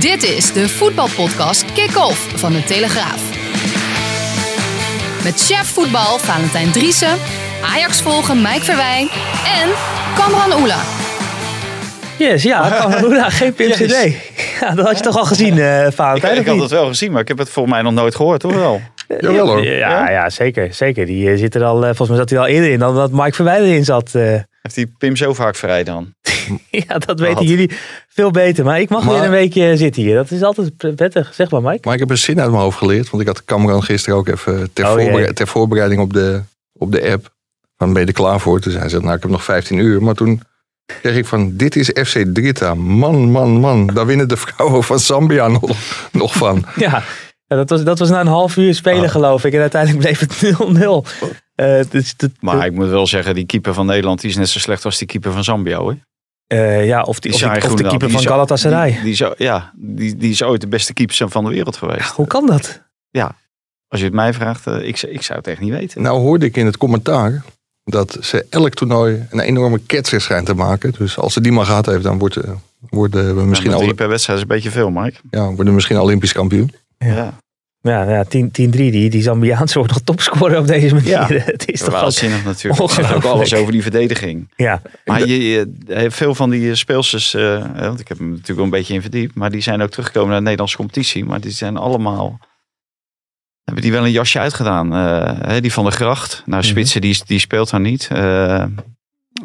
Dit is de voetbalpodcast Kick-Off van de Telegraaf. Met chef voetbal Valentijn Driessen, Ajax volgen Mike Verwijn en Kamran Oela. Yes, ja, Kamran Oela, geen Pim CD. Ja, dat had je toch al gezien, uh, Valentijn? Ik, ik had het wel gezien, maar ik heb het volgens mij nog nooit gehoord, toch wel? Jawel hoor. Ja, ja, zeker. zeker. Die uh, zit er al, volgens mij zat hij al eerder in dan dat Mike Verwijn erin zat. Heeft die Pim zo vaak vrij dan? ja, dat weten jullie veel beter. Maar ik mag Maar- weer een weekje zitten hier. Dat is altijd prettig. Zeg maar, Mike. Maar ik heb een zin uit mijn hoofd geleerd. Want ik had Cameron gisteren ook even ter, Oh, voorbere- ter voorbereiding op de, op de app. Van ben je er klaar voor? Toen zei ze, nou ik heb nog 15 uur. Maar toen kreeg ik van, dit is FC Drita. Man, man, man. Daar winnen de vrouwen van Zambia nog, nog van. Ja, ja dat, was, dat was na een half uur spelen, Ah. geloof ik. En uiteindelijk bleef het 0-0. Eh, dus Maar ik moet wel zeggen, die keeper van Nederland die is net zo slecht als die keeper van Zambia hoor. eh, ja, of, die, of, Saai die, of de keeper die van Galatasaray. Die, die is, ja, die, die is ooit de beste keeper van de wereld geweest. Hoe kan dat? Als je het mij vraagt, eh, ik, ik zou het echt niet weten. Nou hoorde ik in het commentaar dat ze elk toernooi een enorme ketser schijnt te maken. Dus als ze die maar gehad heeft, dan wordt, worden we misschien, Ja, al, per wedstrijd is een beetje veel, Mike. ja, worden we misschien Olympisch kampioen. Ja. Ja, ja 10-3. Die, die Zambiaanse wordt nog topscorer op deze manier. Ja. Het is toch wel... Waanzinnig natuurlijk. Het zegt ook alles over die verdediging. Ja, Maar je, je- eh, veel van die speelsters, eh, want ik heb hem natuurlijk wel een beetje in verdiept, maar die zijn ook teruggekomen naar de Nederlandse competitie. Maar die zijn allemaal, hebben die wel een jasje uitgedaan. Eh, die van de Gracht, nou Mhm. Spitsen, die, die speelt daar niet. Eh,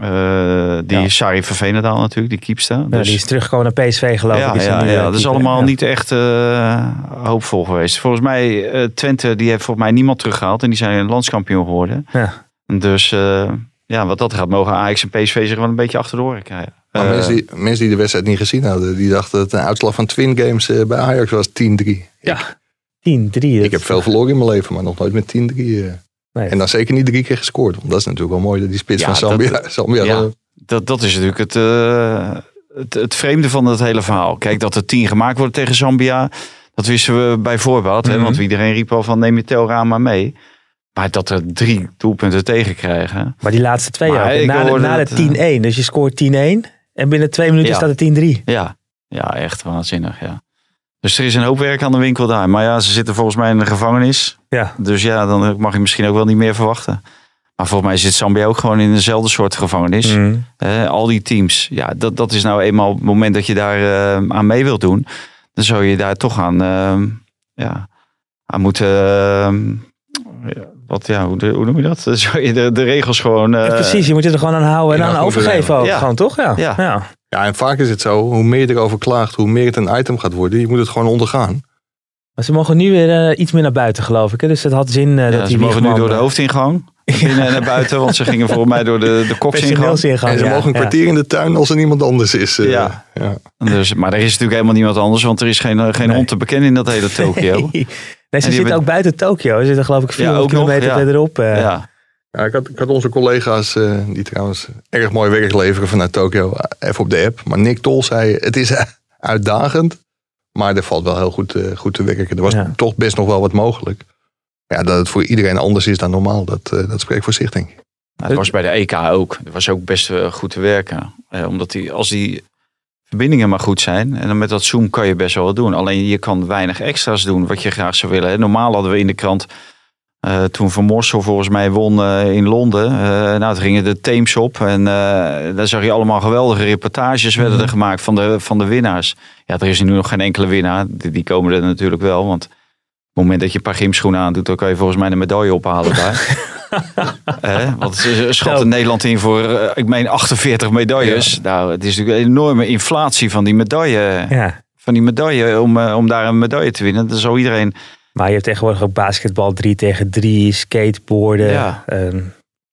eh, die Ja. Sari van Veenendaal natuurlijk, die keepster. ja, Dus, die is teruggekomen naar PSV, geloof ja, ik. Is ja, ja, eh, dat is allemaal Ja. niet echt eh, hoopvol geweest. Volgens mij, eh, Twente, die heeft volgens mij niemand teruggehaald en die zijn landskampioen geworden. Ja. Dus eh, ja, wat dat gaat, mogen Ajax en PSV zich wel een beetje achter de oren krijgen. Maar Eh, mensen, die, mensen die de wedstrijd niet gezien hadden, die dachten dat een uitslag van Twin Games eh, bij Ajax was 10-3. Ja, 10-3. dat- Ik heb veel verloren in mijn leven, maar nog nooit met 10-3. Eh. Nee. En dan zeker niet drie keer gescoord. Want dat is natuurlijk wel mooi dat die spits Ja, van Zambia... dat- Zambia ja. dat, dat is natuurlijk het, eh, het, het vreemde van het hele verhaal. Kijk, dat er tien gemaakt worden tegen Zambia, dat wisten we bij voorbaat. hè, Mhm. want iedereen riep al van neem je Telra maar mee. Maar dat er drie doelpunten tegen krijgen. Maar die laatste twee Maar Na, de, na dat, de 10-1. Dus je scoort 10-1. En binnen twee minuten Ja. staat het 10-3. Ja, ja echt waanzinnig. Ja. Dus er is een hoop werk aan de winkel daar. Maar ja, ze zitten volgens mij in de gevangenis. Ja. Dus ja, dan mag je misschien ook wel niet meer verwachten. Maar volgens mij zit Zambia ook gewoon in dezelfde soort gevangenis. Mhm. Eh, al die teams. Ja, dat, dat is nou eenmaal het moment dat je daar eh, aan mee wilt doen. Dan zou je daar toch aan, ehm, ja, aan moeten. ja, wat, ja, hoe, hoe noem je dat? Dan zou je de, de regels gewoon. eh, Ja, Precies, je moet je er gewoon aan houden en aan overgeven nemen. ook. Ja. Gewoon toch? Ja. Ja. ja. Ja, en vaak is het zo, hoe meer je erover klaagt, hoe meer het een item gaat worden. Je moet het gewoon ondergaan. Maar ze mogen nu weer eh, iets meer naar buiten, geloof ik. Hè? Dus het had zin eh, ja, dat ze die mogen nu door de eh, hoofdingang. Binnen en naar buiten, want ze gingen volgens mij door de, de kopsingang. en ze ja, mogen een ja. kwartier in de tuin als er niemand anders is. Ja. ja. Dus, maar er is natuurlijk helemaal niemand anders, want er is geen, geen Nee. hond te bekennen in dat hele Tokio. Nee, nee ze zitten hebben- ook buiten Tokio. Ze zitten geloof ik 400 ook nog, kilometer ja. verderop. eh. Ja. Ja, ik, had, ik had onze collega's, eh, die trouwens erg mooi werk leveren vanuit Tokio, eh, even op de app. Maar Nick Tol zei, het is uitdagend, maar er valt wel heel goed, eh, goed te werken. Er was Ja. toch best nog wel wat mogelijk. Ja, dat het voor iedereen anders is dan normaal, dat, eh, dat spreekt voor zich, denk ik. Nou, dat was bij de EK ook. Dat was ook best goed te werken. Omdat die, als die verbindingen maar goed zijn. En dan met dat Zoom kan je best wel wat doen. Alleen je kan weinig extra's doen wat je graag zou willen. Normaal hadden we in de krant. Eh, toen Van Morsel volgens mij won eh, in Londen. eh nou, toen gingen de teams op. En daar zag je allemaal geweldige reportages werden er gemaakt van de, van de winnaars. Ja, er is nu nog geen enkele winnaar. Die, die komen er natuurlijk wel. Want op het moment dat je een paar gymschoenen aandoet, dan kan je volgens mij een medaille ophalen daar. Want ze schatten. Nederland in voor, ik meen, 48 medailles. Nou, het is natuurlijk een enorme inflatie van die medaille. Ja. Van die medaille om, om daar een medaille te winnen. Dan zou iedereen. Maar je hebt tegenwoordig ook basketbal 3 tegen 3, skateboarden, Ja. ehm,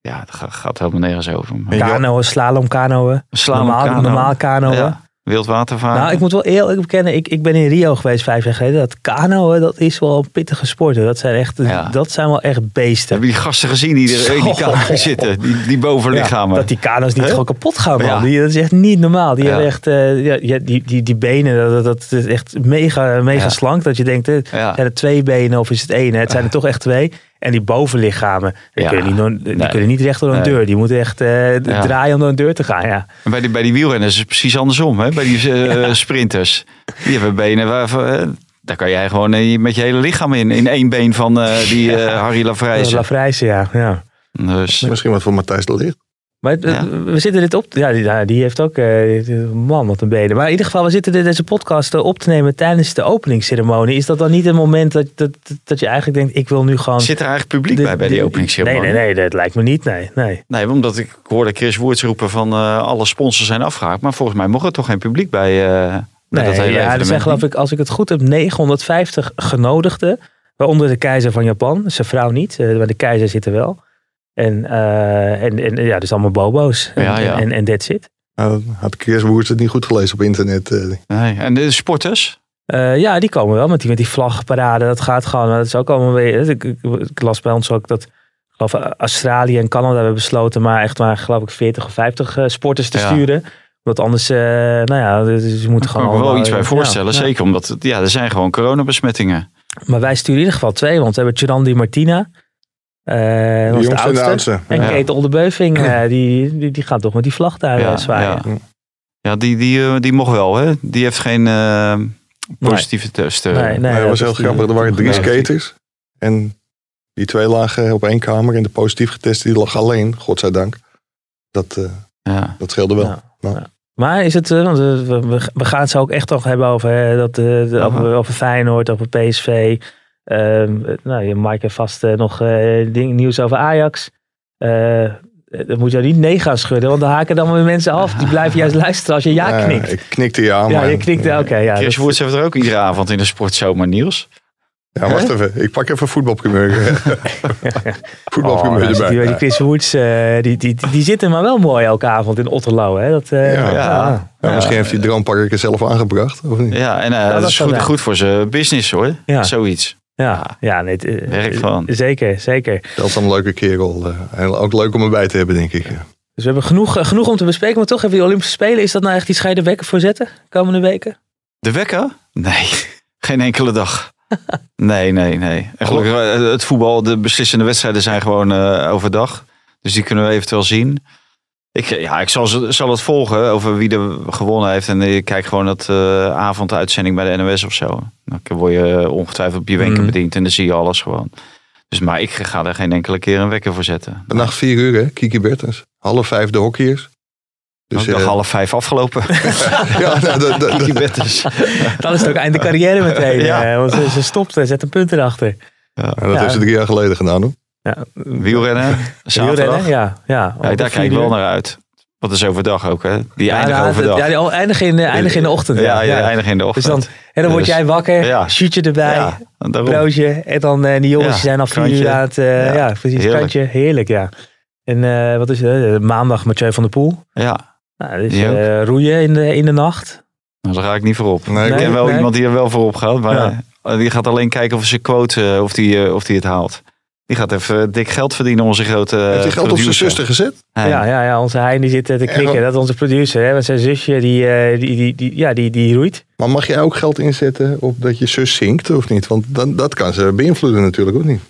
Ja, dat gaat helemaal nergens over. Maar kanoën, slalom kanoën, Slalom normaal, normaal kanoën. Ja, wildwatervaren. Nou, ik moet wel eerlijk bekennen, ik, ik ben in Rio geweest vijf jaar geleden. Dat kanoën, dat is wel een pittige sport. hoor. Dat zijn, echt, Ja. dat zijn wel echt beesten. Heb je die gasten gezien die er in die kamer zitten? Die, die bovenlichamen. dat die kano's niet gewoon kapot gaan, man. Die, dat is echt niet normaal. Die hebben echt, ja, ja, die, die, die benen, dat, dat, is echt mega, mega slank. Dat je denkt, zijn het twee benen of is het één? hè? Het zijn er toch echt twee. En die bovenlichamen, die, Ja. kunnen, niet, door- die Nee. kunnen niet recht door een Nee. deur. Die moeten echt eh, Ja. draaien om door een deur te gaan. Ja. En bij die, bij die wielrenners is het precies andersom. Hè? Bij die eh, sprinters. Die hebben benen waarvan... eh, daar kan jij gewoon met je hele lichaam in. In één been van eh, die eh, Harry Lafrijzen. Lafrijzen, ja. ja. Dus, Misschien wat voor Matthijs de Ligt. Maar het- Ja. we zitten dit op. Ja, die, heeft ook. eh, man, wat een benen. Maar in ieder geval, we zitten dit- deze podcast eh, op te nemen tijdens de openingsceremonie. Is dat dan niet een moment dat, dat, dat je eigenlijk denkt: ik wil nu gewoon. zit er eigenlijk publiek de- bij bij die openingsceremonie? Nee, nee, nee, dat lijkt me niet. Nee, nee. Nee, omdat ik hoorde Chris Woerts roepen van eh, alle sponsors zijn afgehaakt. Maar volgens mij mocht er toch geen publiek bij, eh bij nee dat hele ja, er zijn geloof ik, als ik het goed heb, 950 genodigden. Waaronder de keizer van Japan. Zijn vrouw niet, maar de keizer zit er wel. En, eh, en, en ja, dus allemaal bobo's. En, Ja, ja. en, en that's it. Nou, had het niet goed gelezen op internet. eh. Nee. En de sporters? Eh, ja, die komen wel met die, met die vlaggenparade. Dat gaat gewoon. maar Dat is ook allemaal weer. Ik, ik, ik las bij ons ook dat. Ik geloof Australië en Canada hebben besloten maar echt maar geloof ik 40 of 50 eh, sporters te Ja. sturen. Want anders, eh, nou ja, dus je moet Daar kan gewoon. ik me wel iets bij voorstellen. ja. Zeker omdat ja, er zijn gewoon coronabesmettingen. Maar wij sturen in ieder geval twee, want we hebben Gerandi Martina. Eh was De de jongste en de oudste. En Ja. Kate Oldebeuving, eh, die, die, die gaat toch met die vlag daar eh, Ja, zwaaien. ja. Ja, die, die, eh, die mocht wel. Hè? Die heeft geen positieve test. eh. Nee, nee, Nee, dat was heel grappig. Er waren drie skaters. En die twee lagen op één kamer. En de positief geteste die lag alleen, godzijdank. Dat, eh, Ja. dat scheelde wel. Ja. Nou. Ja. Maar is het, eh, want we, gaan het zo ook echt nog hebben over, hè, dat, eh, over, over Feyenoord, over PSV. Ehm, eh, nou, je Mike heeft vast eh, nog eh, ding, nieuws over Ajax. Eh dan moet je niet nee gaan schudden, want dan haken dan weer mensen af. Die blijven juist luisteren als je ja knikt. ik knikte ja, ja, maar... je knikt, oké. ja, Chris dat- Woerts heeft er ook iedere avond in de sportzomer, Niels. Ja, wacht even. Ik pak even voetbalprimeur. voetbalprimeur Oh, zit erbij. die, die Chris Woods, eh, die, die, die, die zitten maar wel mooi elke avond in Otterlo. Hè? Dat, eh, Ja. Ja. Ja, misschien heeft die droomparker zelf aangebracht. Of niet? Ja, en eh, dat dat is goed, goed voor zijn business hoor. Ja. Zoiets. Ja, ja nee, het, eh, Werk gewoon. Zeker, zeker. Dat is een leuke kerel. eh, en ook leuk om erbij te hebben, denk ik. Dus we hebben genoeg, eh, genoeg om te bespreken. Maar toch even die Olympische Spelen. Is dat nou echt die scheiden wekken voor zetten? Komende weken? De wekker? Nee, geen enkele dag. Nee, nee, nee. En gelukkig, eh, het voetbal, de beslissende wedstrijden zijn gewoon eh, overdag. Dus die kunnen we eventueel zien. Ik, ja, ik zal, ze- zal het volgen over wie er gewonnen heeft. En ik kijk gewoon dat eh avonduitzending bij de NOS of zo. Dan word je ongetwijfeld op je wenken Mhm. bediend en dan zie je alles gewoon. Dus, maar ik ga er geen enkele keer een wekker voor zetten. Vannacht vier uur, hè? Kiki Bertens. Half vijf de hockeyers. Dus dag eh, half vijf afgelopen. ja, nou, dat, bed is. Dan is het ook einde carrière meteen. Ja. eh, want ze, ze stopt en zet een punt erachter. dat Ja. heeft ze drie jaar geleden gedaan, hoor. Ja. Wielrennen, zaterdag. Wielrennen, ja. Ja, Ja, daar kijk ik wel naar uit. Wat is overdag ook, hè? Die Ja, eindigen overdag. Ja, die al- eindigen in, de- eindigen in de ochtend. Ja, ja, eindigen in de Dus ochtend. dan, en dan word Dus- jij wakker, Ja. shootje erbij, ja, broodje. En dan eh, die jongens die zijn al vier uur aan het... eh, ja. Ja, precies, heerlijk. kantje. Heerlijk, ja. En eh, wat is het? maandag Mathieu van der Poel. Ja, Nou, dus, eh, roeien in de, in de nacht. nou, daar ga ik niet voor op. Nee, ik Nee, ken wel nee. iemand die er wel voor op gaat, maar Ja. die gaat alleen kijken of ze quote, of die, of die het haalt. Die gaat even dik geld verdienen, onze grote Heeft hij uh, geld op zijn zuster gezet? Ja, ja, ja, onze Hein die zit eh, te knikken. Dat is onze producer. Hè, met zijn zusje, die, eh, die, die, die, ja, die, die roeit. Maar mag jij ook geld inzetten op dat je zus zinkt, of niet? Want dan, dat kan ze beïnvloeden natuurlijk, of niet?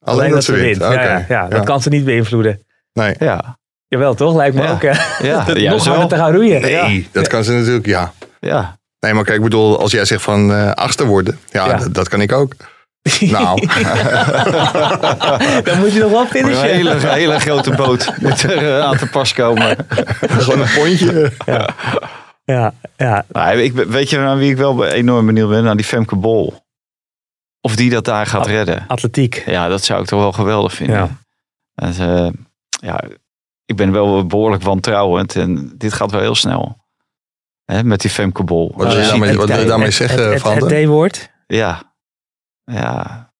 Alleen, dat, ze wint. Ja, Oké. ja, ja, dat kan ze niet beïnvloeden. Nee. Ja, Jawel, toch? Lijkt me Ja. ook. ja, Dat ja, nog zo harder te gaan roeien. Nee, dat kan ze natuurlijk, ja. ja. Nee, maar kijk, ik bedoel, als jij zegt van eh achter worden, ja, Ja. Dat, dat kan ik ook. Nou, Dan moet je nog wel Een finishen. hele, hele grote boot moet er eh, aan te pas komen. gewoon een pondje. Ja, ja. Nou, ik, weet je aan wie ik wel enorm benieuwd ben? Aan die Femke Bol. Of die dat daar gaat redden. Atletiek. Ja, dat zou ik toch wel geweldig vinden. Ja. Eh, ja, ik ben wel behoorlijk wantrouwend en dit gaat wel heel snel. Hè, met die Femke Bol. Wat wil je Dus daarmee- zeggen, Het, het, Van het? D-woord. Ja. Ja.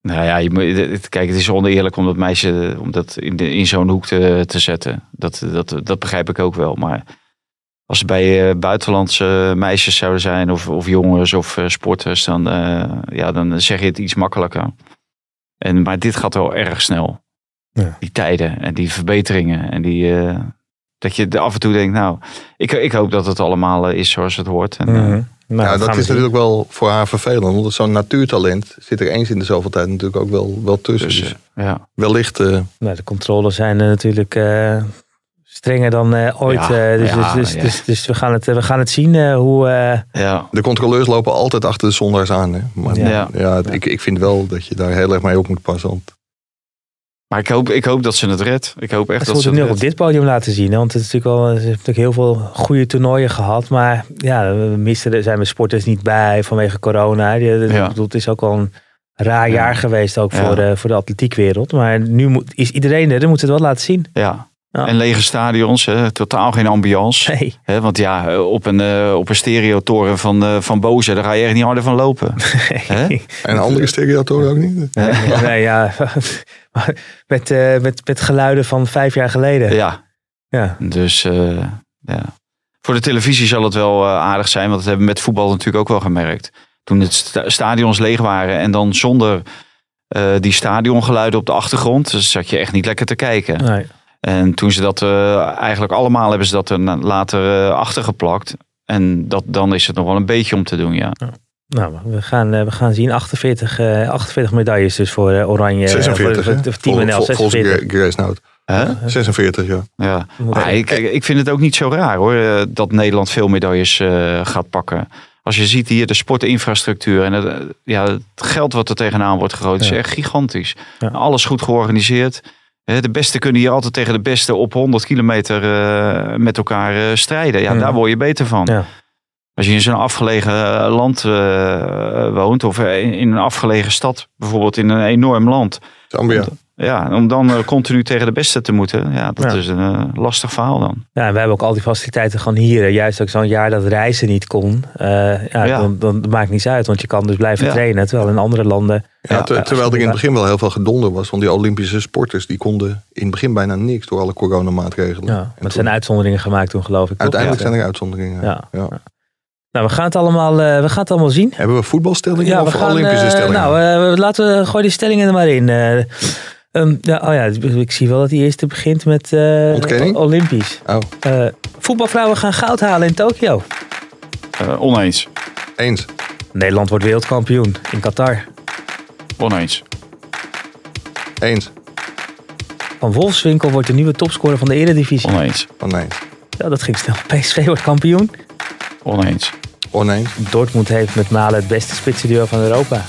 Nou ja, je moet, kijk, het is oneerlijk om dat meisje om dat in, de, in zo'n hoek te, te zetten. Dat, dat, dat begrijp ik ook wel. Maar als het bij eh, buitenlandse meisjes zouden zijn, of, of jongens of eh, sporters, dan, eh, ja, dan zeg je het iets makkelijker. En, maar dit gaat wel erg snel. Ja. Die tijden en die verbeteringen. En die, dat je er af en toe denkt, nou, ik, ik hoop dat het allemaal eh, is zoals het hoort. En, eh, Mhm. Nou, ja, dat is zien. natuurlijk wel voor haar vervelend. Want zo'n natuurtalent zit er eens in de zoveel tijd natuurlijk ook wel, wel tussen. Dus, ja. wellicht, eh, Nou, de controles zijn eh, natuurlijk eh, strenger dan eh, ooit. Ja, eh, dus, ja, dus, dus, ja. dus, dus we, gaan het, we gaan het zien eh, hoe... eh, ja. de controleurs lopen altijd achter de zondaars aan. Hè? Maar Ja. ja. Ik, ik vind wel dat je daar heel erg mee op moet passen. Want Maar ik hoop, ik hoop dat ze het redt. Ik hoop echt Ze dat ze het nu op dit podium laten zien. Hè? Want het is natuurlijk wel, ze hebben natuurlijk heel veel goede toernooien gehad. Maar ja, we missen, er zijn we sporters niet bij vanwege corona. Ja. bedoel, het is ook wel een raar Ja. jaar geweest ook Ja. voor, de, voor de atletiekwereld. Maar nu moet, is iedereen er. Dan moeten ze het wel laten zien. Ja. Ja. En lege stadions, hè, totaal geen ambiance. Nee. Hè, want ja, op een, eh, op een stereotoren van, eh van Boze, daar ga je echt niet harder van lopen. Hè? En andere stereotoren ook niet? nee, ja. Met, eh, met, met geluiden van vijf jaar geleden. Ja, Ja. dus eh, ja. Voor de televisie zal het wel aardig zijn, want dat hebben we met voetbal natuurlijk ook wel gemerkt. Toen het sta- stadions leeg waren en dan zonder eh, die stadiongeluiden op de achtergrond, dus zat je echt niet lekker te kijken. Nee. En toen ze dat eh, eigenlijk allemaal hebben ze dat er later eh, achtergeplakt. En dat, dan is het nog wel een beetje om te doen, ja. Nou, we gaan, eh, we gaan zien. 48, eh 48 medailles dus voor eh, Oranje. 46, voor, voor, voor Team NL. Vol- vol- Volgens 46. Gra- Grace Nout. Hè? 46, ja. ja. Maar ik, ik vind het ook niet zo raar hoor, dat Nederland veel medailles eh, gaat pakken. Als je ziet hier de sportinfrastructuur en het, ja, het geld wat er tegenaan wordt gegooid, is echt gigantisch. Ja. Alles goed georganiseerd. De beste kunnen hier altijd tegen de beste op 100 kilometer eh, met elkaar eh, strijden. Ja, Ja. daar word je beter van. Ja. Als je in zo'n afgelegen eh, land eh, woont of in in een afgelegen stad, bijvoorbeeld in een enorm land. Zambia. Ja, om dan eh, continu tegen de beste te moeten, ja, dat Ja. is een eh, lastig verhaal dan. Ja, en we hebben ook al die faciliteiten gewoon hier. Juist ook zo'n jaar dat reizen niet kon. eh, ja, Ja. Dan, dan maakt niets uit. Want je kan dus blijven Ja. trainen. Terwijl in andere landen... Ja, ter- ja, terwijl er in het begin wel heel veel gedonder was. Want die Olympische sporters die konden in het begin bijna niks door alle coronamaatregelen. Ja, maar er toen- zijn uitzonderingen gemaakt toen geloof ik. uiteindelijk zijn er uitzonderingen. Ja. Ja. Nou, we gaan het allemaal, eh, we gaan het allemaal zien. Hebben we voetbalstellingen Ja, we of gaan, Olympische stellingen? nou, laten we gooi die stellingen er maar in. Eh, ehm, ja, oh ja, ik zie wel dat die eerste begint met eh, Ontkenning? Olympisch. Oh, Eh, voetbalvrouwen gaan goud halen in Tokio. Eh, oneens. eens. Nederland wordt wereldkampioen in Qatar. Oneens. Eens. Van Wolfswinkel wordt de nieuwe topscorer van de Eredivisie. Oneens. Oneens. Ja, dat ging snel. PSV wordt kampioen. Oneens. Oneens. Dortmund heeft met Malen het beste spitsenduo van Europa.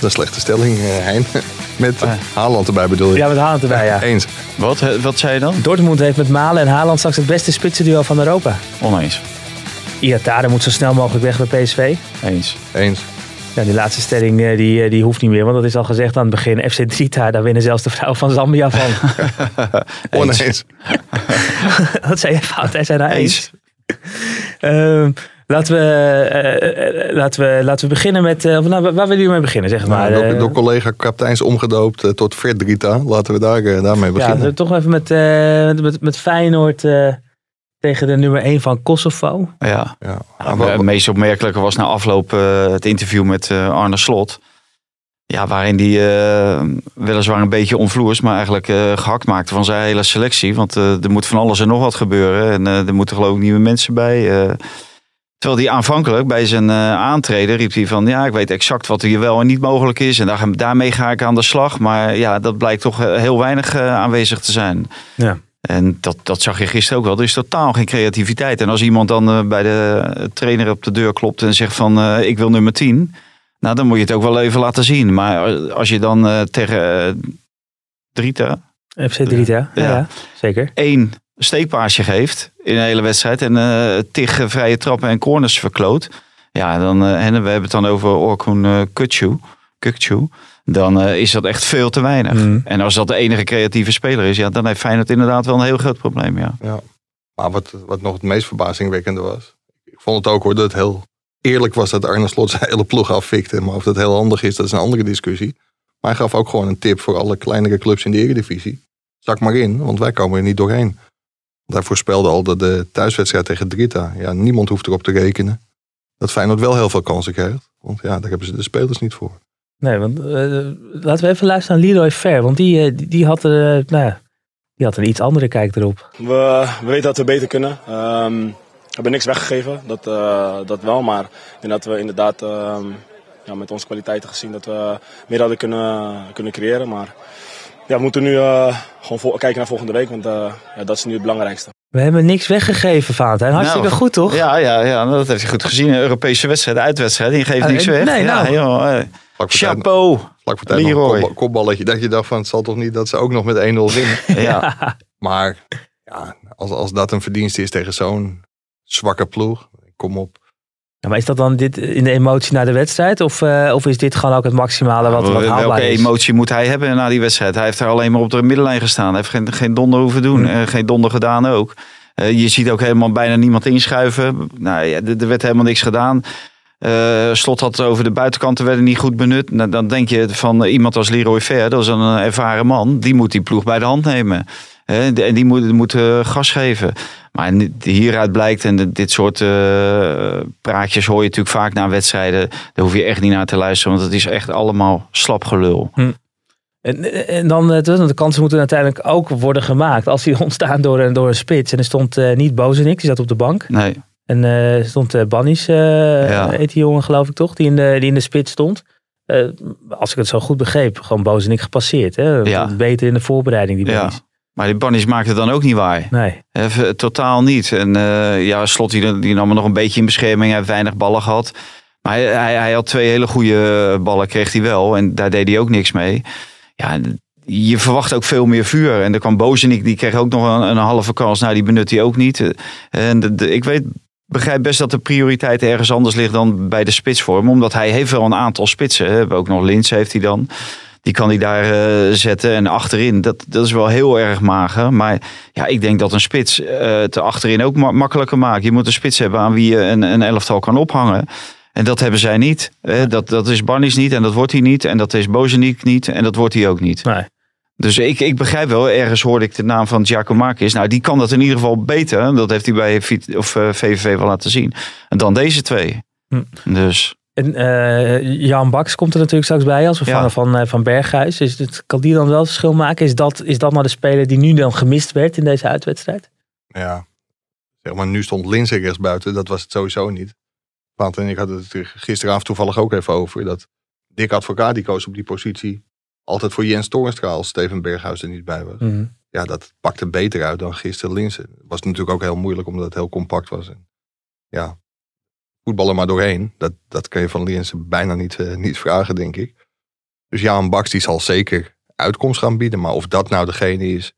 Dat is een slechte stelling, eh, Hein. Met Eh. Haaland erbij bedoel je? Ja, met Haaland erbij, ja. Eens. Wat, eh, wat zei je dan? Dortmund heeft met Malen en Haaland straks het beste spitsenduo van Europa. Oneens. Iatare moet zo snel mogelijk weg bij PSV. Eens. Eens. Ja, die laatste stelling eh, die, die hoeft niet meer, want dat is al gezegd aan het begin. FC Drita, daar winnen zelfs de vrouwen van Zambia van. Oneens. Wat zei je fout? Hij zei nou eens. Eens. Ehm, laten, we, eh, eh, laten, we, laten we beginnen met... eh, nou, waar willen jullie mee beginnen? Zeg het maar. Nou, door, door collega kapiteins omgedoopt tot Fred Drita. Laten we daar, daarmee ja, beginnen. dan toch even met, eh, met, met Feyenoord eh, tegen de nummer 1 van Kosovo. Ja. ja. Nou, het meest opmerkelijke was na afloop eh, het interview met eh, Arne Slot. Ja, waarin hij eh, weliswaar een beetje onvloers, maar eigenlijk eh, gehakt maakte van zijn hele selectie. Want eh, er moet van alles en nog wat gebeuren. En eh, er moeten geloof ik nieuwe mensen bij. Terwijl hij aanvankelijk bij zijn eh, aantreden riep hij van... ja, ik weet exact wat hier wel en niet mogelijk is. En daar, daarmee ga ik aan de slag. Maar ja, dat blijkt toch eh, heel weinig eh, aanwezig te zijn. Ja. En dat, dat zag je gisteren ook wel. Er is totaal geen creativiteit. En als iemand dan bij de trainer op de deur klopt en zegt van ik wil nummer 10. Nou, dan moet je het ook wel even laten zien. Maar als je dan tegen Drita FC Drita, ja. Ja. zeker. één steekpaasje geeft in een hele wedstrijd. En eh tig eh, vrije trappen en corners verkloot. Ja, dan, eh, en we hebben het dan over Orkun uh, Kutsu. Dan eh, is dat echt veel te weinig. Mm. En als dat de enige creatieve speler is, ja, dan heeft Feyenoord inderdaad wel een heel groot probleem. Ja. Ja. Maar wat, wat nog het meest verbazingwekkende was. Ik vond het ook hoor dat het heel eerlijk was dat Arne Slot zijn hele ploeg affikte. Maar of dat heel handig is, dat is een andere discussie. Maar hij gaf ook gewoon een tip voor alle kleinere clubs in de Eredivisie. Zak maar in, want wij komen er niet doorheen. Hij voorspelde al dat de thuiswedstrijd tegen Drita. Ja, niemand hoeft erop te rekenen. Dat Feyenoord wel heel veel kansen krijgt. Want ja, daar hebben ze de spelers niet voor. Nee, want eh, laten we even luisteren naar Leroy Fair. Want die, eh, die, die had, er, eh, nou ja, die had een iets andere kijk erop. We, we weten dat we beter kunnen. Ehm, hebben niks weggegeven, dat, eh, dat wel. Maar ik denk dat we inderdaad ehm, ja, met onze kwaliteiten gezien dat we meer hadden kunnen, kunnen creëren. Maar ja, we moeten nu eh, gewoon kijken naar volgende week, want eh, ja, dat is nu het belangrijkste. We hebben niks weggegeven, Valentijn. Hartstikke Nou, goed, toch? Ja, ja, ja, dat heeft hij goed gezien. Een Europese wedstrijd, uitwedstrijd. Die geeft Eh, niks weg. nee, ja, nou. joh, eh, Vlak voor tijd- chapeau. Vlak voor tijd nog een kopballetje. Dat je dacht van, het zal toch niet dat ze ook nog met 1-0 winnen. Ja. Maar ja, als, als dat een verdienste is tegen zo'n zwakke ploeg, kom op. Ja, maar is dat dan dit in de emotie naar de wedstrijd? Of, eh, of is dit gewoon ook het maximale wat, wat haalbaar Welke is? emotie moet hij hebben na die wedstrijd? Hij heeft daar alleen maar op de middenlijn gestaan. Hij heeft geen, geen donder hoeven doen. Hmm. Eh, geen donder gedaan ook. Eh, je ziet ook helemaal bijna niemand inschuiven. Nou, ja, er er werd helemaal niks gedaan. Eh, Slot had het over de buitenkanten werden niet goed benut. Nou, dan denk je van iemand als Leroy Ver, dat is een ervaren man. Die moet die ploeg bij de hand nemen. En die moet, moet gas geven. Maar hieruit blijkt, en dit soort eh, praatjes hoor je natuurlijk vaak na wedstrijden. Daar hoef je echt niet naar te luisteren, want het is echt allemaal slap gelul. En, en dan, eh, de kansen moeten uiteindelijk ook worden gemaakt. Als die ontstaan door, een- door een spits. En er stond eh, niet Bozenik, die zat op de bank. Nee, En er stond eh Bannies, Ja. heet die jongen geloof ik toch, die in de, die in de spits stond. Als ik het zo goed begreep, gewoon Bozenik gepasseerd. Hè? Ja. Beter in de voorbereiding, die ja. Maar die Bannies maakte het dan ook niet waar. Nee. Even, totaal niet. En eh, ja, Slot die, die nam er nog een beetje in bescherming. Hij heeft weinig ballen gehad. Maar hij, hij, hij had twee hele goede ballen, kreeg hij wel. En daar deed hij ook niks mee. Ja, je verwacht ook veel meer vuur. En er kwam Bozenik, die kreeg ook nog een, een halve kans. Nou, die benut hij ook niet. En de, de- ik weet, begrijp best dat de prioriteit ergens anders ligt dan bij de spitsvorm. Omdat hij heeft wel een aantal spitsen. hè. We hebben ook nog Lins heeft hij dan. Die kan hij daar eh, zetten. En achterin, dat, dat is wel heel erg mager. Maar ja, ik denk dat een spits eh te achterin ook ma- makkelijker maakt. Je moet een spits hebben aan wie je een, een elftal kan ophangen. En dat hebben zij niet. Eh, dat, dat is Barnies niet en dat wordt hij niet. En dat is Bozeniek niet en dat wordt hij ook niet. nee. Dus ik, ik begrijp wel, ergens hoorde ik de naam van Giacomakis. Nou, die kan dat in ieder geval beter. Dat heeft hij bij of, eh, VVV wel laten zien. En dan deze twee. Hm. Dus En eh, Jan Baks komt er natuurlijk straks bij als vervanger Ja. van, eh, van Berghuis. Is het, kan die dan wel verschil maken? Is dat, is dat nou de speler die nu dan gemist werd in deze uitwedstrijd? Ja, zeg maar, nu stond Linse rechts buiten. Dat was het sowieso niet. Want en ik had het er gisteravond toevallig ook even over. Dat Dick Advocaat die koos op die positie altijd voor Jens Toornstra als Steven Berghuis er niet bij was. Mhm. Ja, dat pakte beter uit dan gisteren Linse. Was natuurlijk ook heel moeilijk omdat het heel compact was. En ja, voetballen maar doorheen. Dat, dat kan je van Linse bijna niet, eh, niet vragen, denk ik. Dus ja, een Baks die zal zeker uitkomst gaan bieden. Maar of dat nou degene is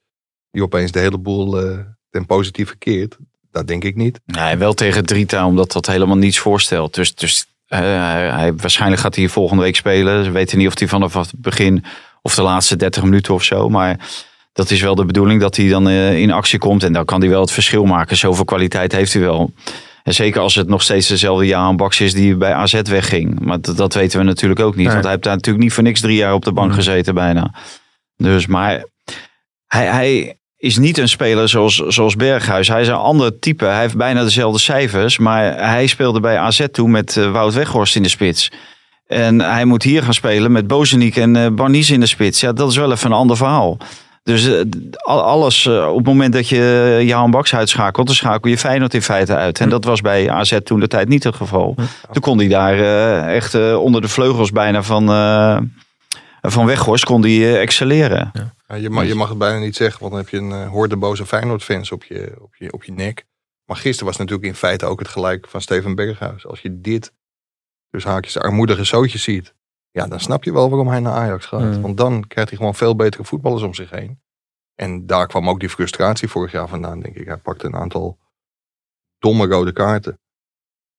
die opeens de hele boel eh, ten positieve keert, dat denk ik niet. nee, wel tegen Drita, omdat dat helemaal niets voorstelt. Dus, dus eh, hij, hij- waarschijnlijk gaat hij volgende week spelen. Ze weten niet of hij vanaf het begin of de laatste 30 minuten of zo. Maar dat is wel de bedoeling dat hij dan in actie komt. En dan kan hij wel het verschil maken. Zoveel kwaliteit heeft hij wel. En zeker als het nog steeds dezelfde Jaan Baks is die bij AZ wegging. Maar dat, dat weten we natuurlijk ook niet. Nee. Want hij heeft daar natuurlijk niet voor niks drie jaar op de bank gezeten bijna. Dus, maar hij, hij is niet een speler zoals, zoals Berghuis. Hij is een ander type. Hij heeft bijna dezelfde cijfers. Maar hij speelde bij AZ toen met eh, Wout Weghorst in de spits. En hij moet hier gaan spelen met Bozeniek en eh Barnies in de spits. Ja, dat is wel even een ander verhaal. Dus eh, al- alles, eh, op het moment dat je Johan Baks uitschakelt, dan schakel je Feyenoord in feite uit. En dat was bij AZ toen de tijd niet het geval. Toen kon hij daar eh, echt eh, onder de vleugels bijna van, eh van Weghorst kon hij eh, excelleren. Ja, je, mag, je mag het bijna niet zeggen, want dan heb je een uh, hoorde boze Feyenoord-fans op je, op, je, op je nek. Maar gisteren was natuurlijk in feite ook het gelijk van Steven Berghuis. Als je dit, dus haakjes, armoedige zootjes ziet, ja, dan snap je wel waarom hij naar Ajax gaat. Mm. Want dan krijgt hij gewoon veel betere voetballers om zich heen. En daar kwam ook die frustratie vorig jaar vandaan, denk ik. Hij pakte een aantal domme rode kaarten.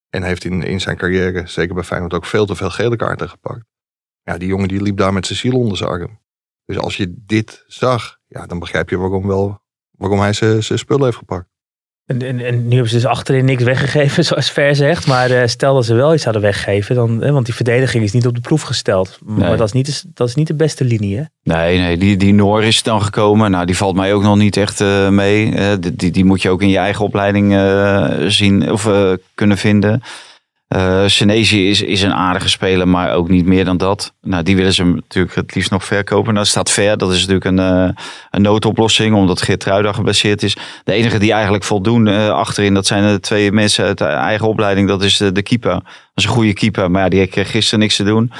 En heeft in, in zijn carrière, zeker bij Feyenoord, ook veel te veel gele kaarten gepakt. Ja, die jongen die liep daar met zijn ziel onder zijn arm. Dus als je dit zag, ja, dan begrijp je waarom, wel, waarom hij zijn zijn spullen heeft gepakt. En, en, en nu hebben ze dus achterin niks weggegeven, zoals Ver zegt. Maar eh, stel dat ze wel iets hadden weggegeven, dan, eh, want die verdediging is niet op de proef gesteld. Maar dat, is niet, de- dat is niet de beste linie, hè? Nee, nee die, die Noor is dan gekomen. Nou, die valt mij ook nog niet echt eh, mee. Die, die, moet je ook in je eigen opleiding zien of kunnen vinden. Uh, is, is een aardige speler, maar ook niet meer dan dat. Nou, die willen ze natuurlijk het liefst nog verkopen. Nou, staat ver. Dat is natuurlijk een, uh, een noodoplossing, omdat Geert geblesseerd is. De enige die eigenlijk voldoen uh, achterin, dat zijn de twee mensen uit de eigen opleiding. Dat is de, de keeper. Dat is een goede keeper, maar ja, die heeft gisteren niks te doen.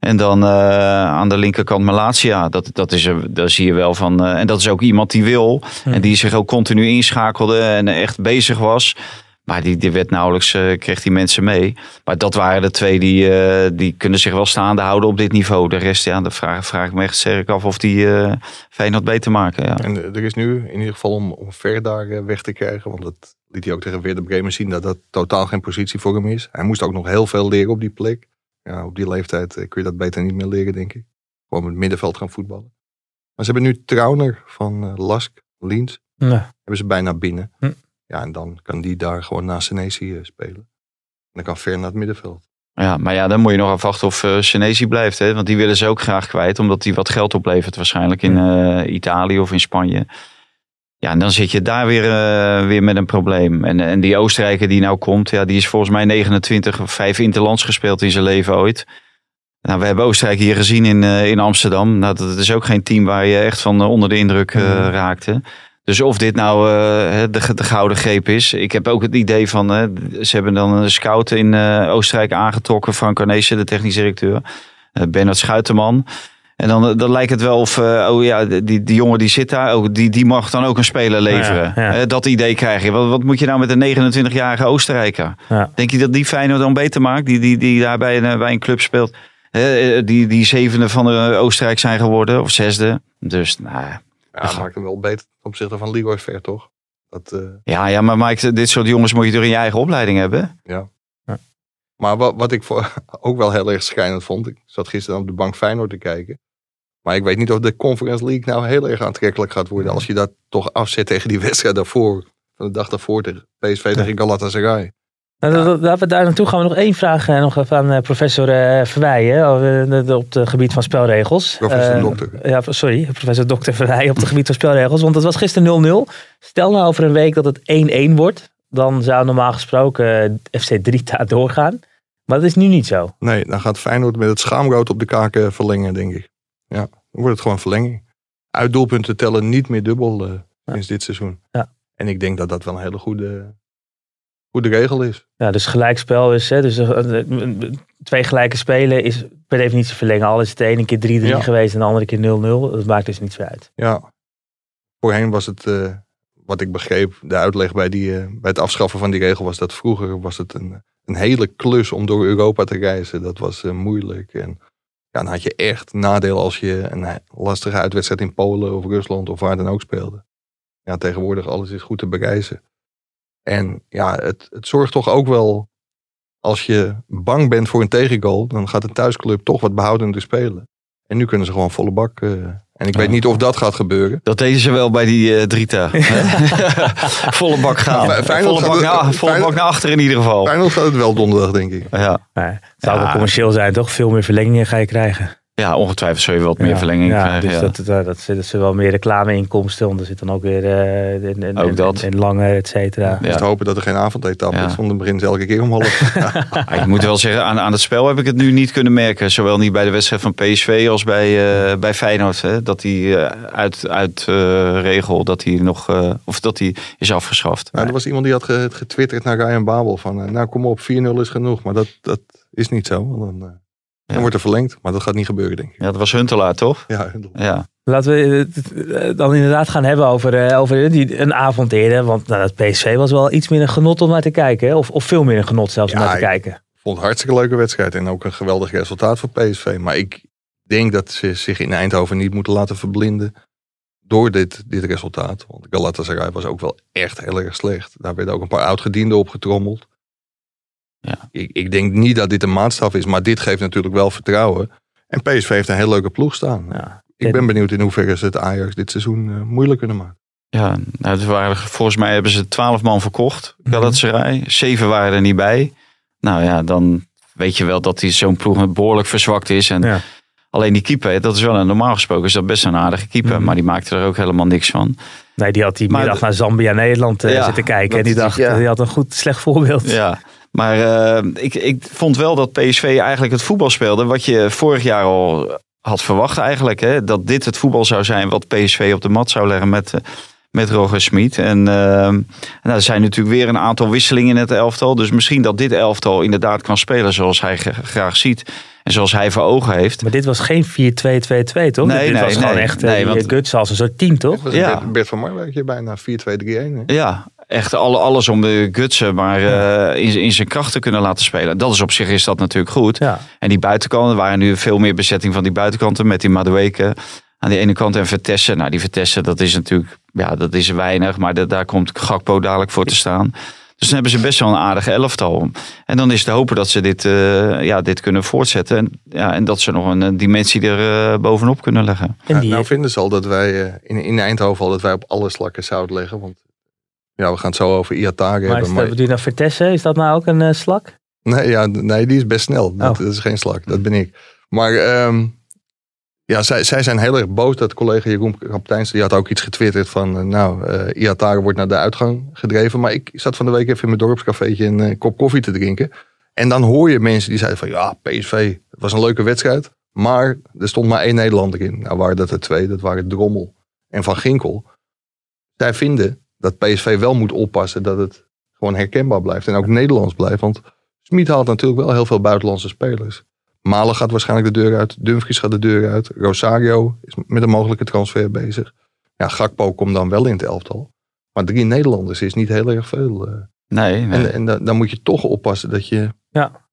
En dan aan de linkerkant Malatia. Dat, dat is, daar zie je wel van. en dat is ook iemand die wil. En die zich ook continu inschakelde en echt bezig was. Maar die, die werd nauwelijks, uh, kreeg die mensen mee. Maar dat waren de twee die, uh, die kunnen zich wel staande houden op dit niveau. De rest, ja, de vraag, vraag ik me echt sterk af of die uh, Feyenoord beter maken. Ja. En er is nu in ieder geval om, om ver daar weg te krijgen. Want dat liet hij ook tegen Weer de Bremen zien dat dat totaal geen positie voor hem is. Hij moest ook nog heel veel leren op die plek. Ja, op die leeftijd kun je dat beter niet meer leren, denk ik. Gewoon met het middenveld gaan voetballen. Maar ze hebben nu Trauner van Lask, Liens. Nee. Hebben ze bijna binnen. Hm. Ja, en dan kan die daar gewoon naast Senesi eh, spelen. En dan kan Ver naar het middenveld. Ja, maar ja, dan moet je nog afwachten of uh, Senesi blijft. Hè? Want die willen ze ook graag kwijt, omdat die wat geld oplevert waarschijnlijk in uh, Italië of in Spanje. Ja, en dan zit je daar weer, uh, weer met een probleem. En, en die Oostenrijker die nou komt, ja, die is volgens mij 29 of 5 interlands gespeeld in zijn leven ooit. Nou, we hebben Oostenrijk hier gezien in, in Amsterdam. Nou, dat is ook geen team waar je echt van onder de indruk raakte. Dus of dit nou uh, de, de, gouden greep is. Ik heb ook het idee van, uh, ze hebben dan een scout in uh, Oostenrijk aangetrokken. Frank Arnezen, de technisch directeur. Bernard Schuiterman. En dan, dan lijkt het wel of, oh ja, die, die jongen die zit daar, oh, die, die mag dan ook een speler leveren. Ja, ja. dat idee krijg je. Wat, wat moet je nou met een 29-jarige Oostenrijker? Ja. Denk je dat die Feyenoord dan beter maakt? Die, die, die daar bij een, bij een club speelt. die, die zevende van de Oostenrijk zijn geworden, of zesde. Dus, nou ja, dat maakt hem wel beter ten opzichte van Leroy Ver, toch? Dat, uh... ja, ja, maar Mike, dit soort jongens moet je door in je eigen opleiding hebben. Ja. ja. Maar wat, wat ik voor, ook wel heel erg schijnend vond, ik zat gisteren op de bank Feyenoord te kijken. Maar ik weet niet of de Conference League nou heel erg aantrekkelijk gaat worden. Als je dat toch afzet tegen die wedstrijd daarvoor. Van de dag daarvoor tegen PSV tegen Galatasaray. Nou, ja. we daar naartoe gaan we nog één vraag uh, nog van uh, professor uh, Verweijen op het gebied van spelregels. Professor Dokter. Ja, sorry, professor Dokter Verweijen op het gebied van spelregels. Want het was gisteren 0-0. Stel nou over een week dat het 1-1 wordt. Dan zou normaal gesproken FC Drita doorgaan. Maar dat is nu niet zo. Nee, dan gaat Feyenoord met het schaamrood op de kaken verlengen, denk ik. Ja, dan wordt het gewoon verlenging. Uitdoelpunten tellen niet meer dubbel sinds dit seizoen. Ja. En ik denk dat dat wel een hele goede hoe de regel is. Ja, dus gelijkspel is, hè, dus eh, eh, twee gelijke spelen is per definitie verlengen. Al is het de ene keer 3-3 geweest en de andere keer 0-0. Dat maakt dus niets uit. Ja, voorheen was het, uh, wat ik begreep, de uitleg bij, die, uh, bij het afschaffen van die regel was dat vroeger was het een, een hele klus om door Europa te reizen. Dat was uh, moeilijk en ja, dan had je echt nadeel als je een lastige uitwedstrijd in Polen of Rusland of waar dan ook speelde. Ja, tegenwoordig alles is goed te bereizen. En ja, het, het zorgt toch ook wel, als je bang bent voor een tegengoal, dan gaat een thuisclub toch wat behoudender spelen. En nu kunnen ze gewoon volle bak. Uh, en ik weet niet of dat gaat gebeuren. Dat deden ze wel bij die uh, Drita. volle bak gaan. Ja, volle bak, naar, volle bak naar achter in ieder geval. Feyenoord gaat het wel donderdag, denk ik. Ja. het zou wel commercieel zijn, toch? Veel meer verlengingen ga je krijgen. Ja, ongetwijfeld zul je wat meer verlenging ja, krijgen. Dus ja. dat, dat, dat, wel meer reclameinkomsten, want er zit dan ook weer uh, in, in, ook dat. In, in lange, et cetera. Ja. te hopen dat er geen avondetappe is, want dan begint ze elke keer om half. ik moet wel zeggen, aan, aan het spel heb ik het nu niet kunnen merken. Zowel niet bij de wedstrijd van PSV als bij, uh, bij Feyenoord. Hè, dat die uh, uit, uit regel, dat die nog, of dat die is afgeschaft. Nou, er was iemand die had getwitterd naar Ryan Babel van, nou kom op, 4-0 is genoeg. Maar dat, dat is niet zo. Dan, dan wordt er verlengd, maar dat gaat niet gebeuren, denk ik. Ja, dat was Huntelaar, toch? Ja, Huntelaar. Ja. Laten we het dan inderdaad gaan hebben over, uh, over die, een avond eerder. Want nou, dat PSV was wel iets meer een genot om naar te kijken. Of, of veel meer een genot zelfs om naar te kijken. Ik vond het een hartstikke leuke wedstrijd. En ook een geweldig resultaat voor PSV. Maar ik denk dat ze zich in Eindhoven niet moeten laten verblinden door dit, dit resultaat. Want Galatasaray was ook wel echt heel erg slecht. Daar werden ook een paar oudgedienden opgetrommeld. Ja. Ik, ik denk niet dat dit een maatstaf is, maar dit geeft natuurlijk wel vertrouwen. En PSV heeft een heel leuke ploeg staan. Ja. Ik ben benieuwd in hoeverre ze het Ajax dit seizoen uh, moeilijk kunnen maken. Ja, nou, het waren, volgens mij hebben ze twaalf man verkocht, mhm. Galatasaray. Mm Zeven waren er niet bij. Nou ja, dan weet je wel dat die zo'n ploeg behoorlijk verzwakt is. En ja. Alleen die keeper, dat is wel een normaal gesproken, is dat best een aardige keeper. Mhm. Maar die maakte er ook helemaal niks van. Nee, die had die middag naar Zambia Nederland uh, zitten kijken. En die dacht, ja. die had een goed, slecht voorbeeld. Ja, Maar eh, ik, ik vond wel dat PSV eigenlijk het voetbal speelde. Wat je vorig jaar al had verwacht eigenlijk. Hè? Dat dit het voetbal zou zijn wat PSV op de mat zou leggen met, eh, met Roger Smit. En eh, nou, er zijn natuurlijk weer een aantal wisselingen in het elftal. Dus misschien dat dit elftal inderdaad kan spelen zoals hij graag ziet. En zoals hij voor ogen heeft. Maar dit was geen 4-2-2-2, toch? Nee, dit nee, was gewoon nee. echt eh, Nee, want- Guts als een soort team, toch? Het was Ja. Bert, van Marwijkje bijna 4-2-3-1. hè? Ja, echt alle, alles om de gutsen maar eh, in, in zijn kracht te kunnen laten spelen. Dat is op zich is dat natuurlijk goed. Ja. En die buitenkanten waren nu veel meer bezetting van die buitenkanten met die Madueke aan die ene kant en Vertessen. Nou, die Vertessen, dat is natuurlijk, ja, dat is weinig, maar da- daar komt Gakpo dadelijk voor te staan. Dus dan hebben ze best wel een aardige elftal. En dan is te hopen dat ze dit, eh, ja, dit kunnen voortzetten. En, ja, en dat ze nog een, dimensie er eh, bovenop kunnen leggen. En Ja, die, nou vinden ze al dat wij in, in Eindhoven al dat wij op alle slakken zout leggen. Want ja, we gaan het zo over Iatare hebben. Maar, bedoel je nou Vertessen? Is dat nou ook een eh, slak? nee, ja, nee, die is best snel. Dat, Oh. dat is geen slak, dat ben ik. Maar ehm, ja, zij, zij zijn heel erg boos. Dat collega Jeroen Kapiteins, die had ook iets getwitterd van... eh, nou, eh Iatare wordt naar de uitgang gedreven. Maar ik zat van de week even in mijn dorpscafeetje een kop koffie te drinken. En dan hoor je mensen die zeiden van... ja, PSV, het was een leuke wedstrijd. Maar er stond maar één Nederlander in. Nou waren dat er twee, dat waren Drommel en Van Ginkel. Zij vinden dat PSV wel moet oppassen dat het gewoon herkenbaar blijft. En ook Nederlands blijft. Want Smit haalt natuurlijk wel heel veel buitenlandse spelers. Malen gaat waarschijnlijk de deur uit. Dumfries gaat de deur uit. Rosario is met een mogelijke transfer bezig. Ja, Gakpo komt dan wel in het elftal. Maar drie Nederlanders is niet heel erg veel. eh. Nee, nee. En, en da- dan moet je toch oppassen dat je, Ja.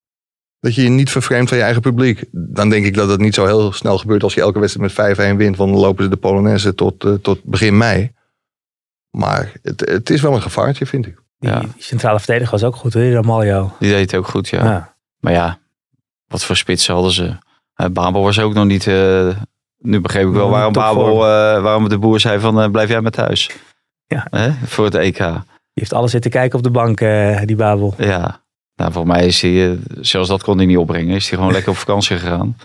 dat je je niet vervreemdt van je eigen publiek. Dan denk ik dat het niet zo heel snel gebeurt als je elke wedstrijd met 5-1 wint. Want dan lopen ze de Polonaise tot, eh, tot begin mei. Maar het, het is wel een gevaartje, vind ik. Die, Ja. die centrale verdediger was ook goed, hoor, die Ramaljo. die deed het ook goed, ja. Ja. Maar ja, wat voor spitsen hadden ze? Eh, Babel was ook nog niet. eh, nu begreep ik wel waarom Babel, eh, waarom de boer zei van blijf jij maar thuis. Ja. Hè? Voor het EK. Die heeft alles zitten kijken op de bank, eh, die Babel. Ja. Nou, volgens mij is hij, zelfs dat kon hij niet opbrengen. Is hij gewoon lekker op vakantie gegaan.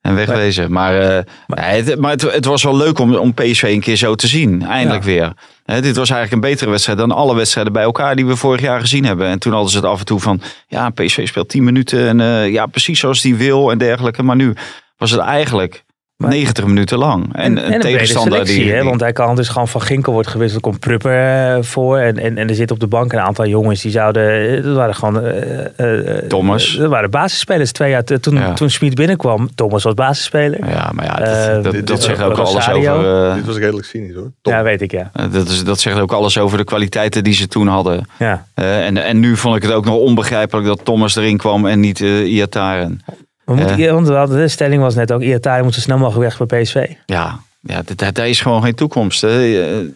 En wegwezen. Maar, eh, Maar- nee, het, maar het, het was wel leuk om, om PSV een keer zo te zien. Eindelijk weer. Dit was eigenlijk een betere wedstrijd dan alle wedstrijden bij elkaar die we vorig jaar gezien hebben. En toen hadden ze het af en toe van, ja, PSV speelt 10 minuten en eh, ja, precies zoals die wil en dergelijke. Maar nu was het eigenlijk Maar- 90 minuten lang. En, En, en, een tegenstander selectie, die, hè? die- want hij kan dus gewoon van Ginkel wordt gewisseld, komt Prupper eh, voor. En, en, en er zit op de bank een aantal jongens die zouden, eh, dat waren gewoon... eh, Thomas. Dat waren basisspelers twee jaar toen, Ja. toen Smit binnenkwam. Thomas was basisspeler. ja, maar ja, dat, dat, dit- dat dit- zegt ook alles over... Dit was redelijk cynisch hoor. Top. Ja, weet ik, ja. dat, is, dat zegt ook alles over de kwaliteiten die ze toen hadden. ja. Eh, en, en nu vond ik het ook nog onbegrijpelijk dat Thomas erin kwam en niet Iataren. We moeten, Ja. want de stelling was net ook, Iatari moet zo snel mogelijk weg bij PSV. Ja, ja daar is gewoon geen toekomst. Hè. Eh,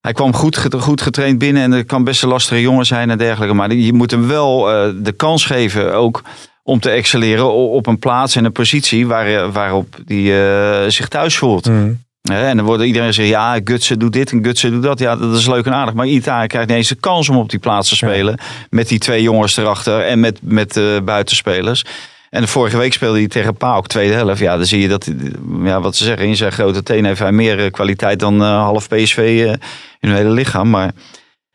Hij kwam goed, goed getraind binnen en er kan best een lastige jongen zijn en dergelijke. Maar je moet hem wel eh, de kans geven ook om te excelleren op een plaats en een positie waar, waarop hij zich thuis voelt. Hè, En dan wordt iedereen zeggen, ja, Gutsen doet dit en Gutsen doet dat. Ja, dat is leuk en aardig. Maar Italië krijgt niet eens de kans om op die plaats te spelen. Met die twee jongens erachter en met, met eh, buitenspelers. En vorige week speelde hij tegen Paok, tweede helft. Ja, dan zie je dat, ja, wat ze zeggen, in zijn grote teen heeft hij meer eh, kwaliteit dan eh, half PSV eh, in hun hele lichaam. Maar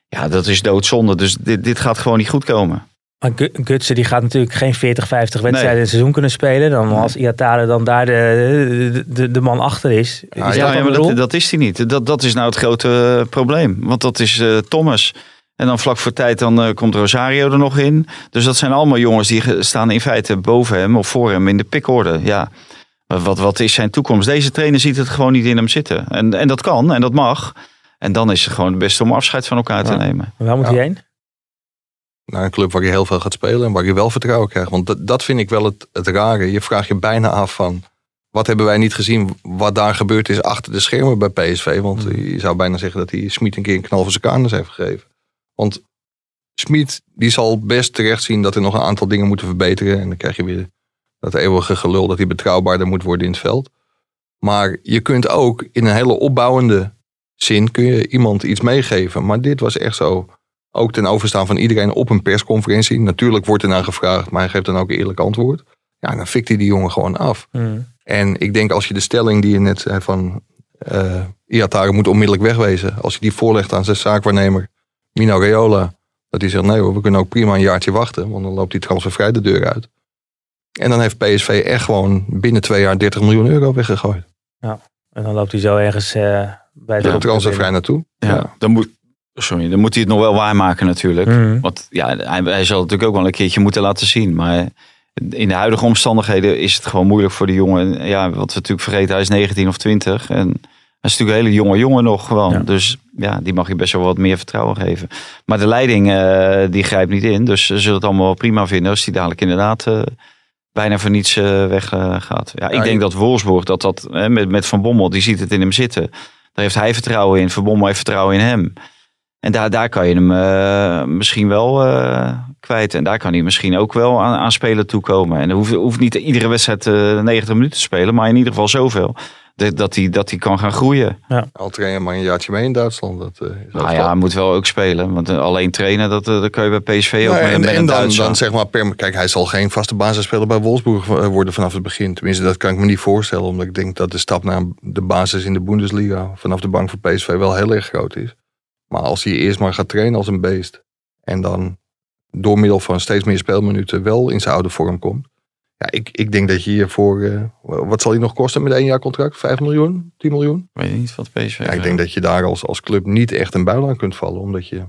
ja, dat is doodzonde. Dus dit, dit gaat gewoon niet goed komen. Maar Gu- Gutsen die gaat natuurlijk geen 40, 50 wedstrijden Nee. in het seizoen kunnen spelen. Dan als Iatare dan daar de, de, de man achter is. is Ja, dat ja, dan maar dat, dat is hij niet. Dat, dat is nou het grote probleem. Want dat is Thomas. En dan vlak voor tijd dan, eh, komt Rosario er nog in. Dus dat zijn allemaal jongens die staan in feite boven hem of voor hem in de pikorde. Ja, Maar wat, wat is zijn toekomst? Deze trainer ziet het gewoon niet in hem zitten. En, en dat kan en dat mag. En dan is het gewoon het beste om afscheid van elkaar te Ja. nemen. Waar moet Ja. hij heen? Naar een club waar je heel veel gaat spelen en waar je wel vertrouwen krijgt. Want dat, dat vind ik wel het, het rare. Je vraagt je bijna af van, wat hebben wij niet gezien wat daar gebeurd is achter de schermen bij PSV. Want je zou bijna zeggen dat hij Smit een keer een knal voor zijn kanus heeft gegeven. Want Smit die zal best terecht zien dat er nog een aantal dingen moeten verbeteren. En dan krijg je weer dat eeuwige gelul dat hij betrouwbaarder moet worden in het veld. Maar je kunt ook in een hele opbouwende zin kun je iemand iets meegeven. Maar dit was echt zo ook ten overstaan van iedereen op een persconferentie. Natuurlijk wordt er naar gevraagd, maar hij geeft dan ook een eerlijk antwoord. Ja, dan fikt hij die jongen gewoon af. Hmm. En ik denk als je de stelling die je net zei van uh, Iatare moet onmiddellijk wegwezen. Als je die voorlegt aan zijn zaakwaarnemer Mino Raiola. Dat hij zegt, nee hoor, we kunnen ook prima een jaartje wachten. Want dan loopt die transfervrij de deur uit. En dan heeft PSV echt gewoon binnen twee jaar 30 miljoen euro weggegooid. En dan loopt hij zo ergens eh, bij de Ja, transfervrij naartoe. Ja, Dan, moet, sorry, dan moet hij het nog wel waarmaken natuurlijk. Mhm. Want ja, hij, hij zal het natuurlijk ook wel een keertje moeten laten zien. Maar in de huidige omstandigheden is het gewoon moeilijk voor de jongen. Ja, wat we natuurlijk vergeten, hij is 19 of 20. En is natuurlijk een hele jonge jongen nog gewoon. Ja. Dus ja, die mag je best wel wat meer vertrouwen geven. Maar de leiding, eh, die grijpt niet in. Dus ze zullen het allemaal wel prima vinden als die dadelijk inderdaad eh, bijna voor niets eh, weggaat. ja, ik Ja, denk je- dat Wolfsburg, dat dat hè, met, met Van Bommel, die ziet het in hem zitten. Daar heeft hij vertrouwen in. Van Bommel heeft vertrouwen in hem. En daar, daar kan je hem misschien wel kwijt. En daar kan hij misschien ook wel aan, aan spelen toekomen. En hoeft, hoeft niet iedere wedstrijd eh 90 minuten te spelen. Maar in ieder geval zoveel. Dat, dat, hij, dat hij kan gaan groeien. Al train je maar een jaartje mee in Duitsland. Dat, eh, is Nou ja, hij moet wel ook spelen. Want eh, alleen trainen, dat, eh, dat kan je bij PSV ook Nee, met, en, dan, zeg maar, per, kijk, hij zal geen vaste basisspeler bij Wolfsburg worden vanaf het begin. Tenminste, dat kan ik me niet voorstellen. Omdat ik denk dat de stap naar de basis in de Bundesliga vanaf de bank voor PSV wel heel erg groot is. Maar als hij eerst maar gaat trainen als een beest. En dan door middel van steeds meer speelminuten wel in zijn oude vorm komt. Ja, ik, ik denk dat je hiervoor, eh, wat zal hij nog kosten met één jaar contract? 5 miljoen? 10 miljoen? Ik weet niet wat PSV Ja, ik denk dat je daar als, als club niet echt een buil aan kunt vallen. Omdat je,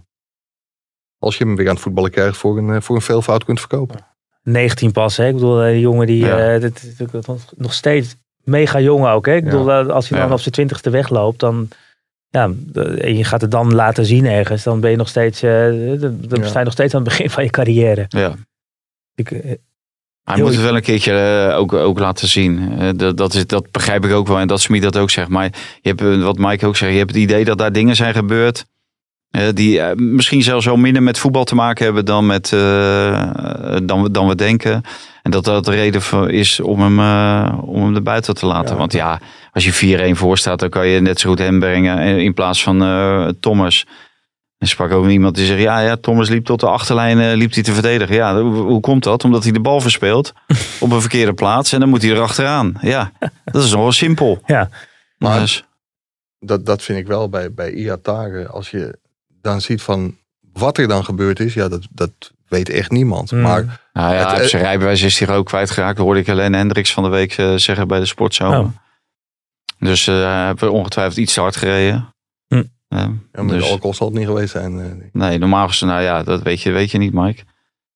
als je hem weer aan het voetballen krijgt, voor een, eh, voor een veelvoud kunt verkopen. 19 pas. Hè? Ik bedoel, eh, die jongen die Ja. eh, dit nog steeds mega jong ook. Hè? Ik Ja. bedoel, als hij dan Ja. op zijn twintigste wegloopt, dan ja, en je gaat het dan laten zien ergens, dan ben je nog steeds, eh, dan sta je nog steeds aan het begin van je carrière. Ja. Ik, Hij moet het wel een keertje eh, ook, ook laten zien. Eh, dat, dat, is, dat begrijp ik ook wel. En dat Smit dat ook zegt. Maar je hebt, eh, wat Mike ook zegt. Je hebt het idee dat daar dingen zijn gebeurd. die misschien zelfs wel minder met voetbal te maken hebben dan, met, dan, we, dan we denken. En dat dat de reden voor is om hem, om hem er buiten te laten. Ja. Want ja, als je 4-1 voor staat, dan kan je net zo goed hem brengen. In plaats van Thomas. En sprak ook iemand die zegt, ja, ja, Thomas liep tot de achterlijn eh, liep hij te verdedigen. Ja, hoe, hoe komt dat? Omdat hij de bal verspeelt op een verkeerde plaats en dan moet hij erachteraan. Ja, dat is nog wel simpel. ja, Maar- Dus, Dat, dat vind ik wel bij, bij Iatare. Als je dan ziet van wat er dan gebeurd is, ja, dat, dat weet echt niemand. Hmm. Maar nou ja, Het- heeft zijn rijbewijs is hier ook kwijtgeraakt. Dat hoorde ik Helene Hendricks van de week eh, zeggen bij de Sportzomer. Oh. Dus eh hij heeft ongetwijfeld iets te hard gereden. Hm. Ja, ja, met dus- alcohol zal het niet geweest zijn. eh. nee, normaal gesproken, nou ja, dat weet je, weet je niet, Mike.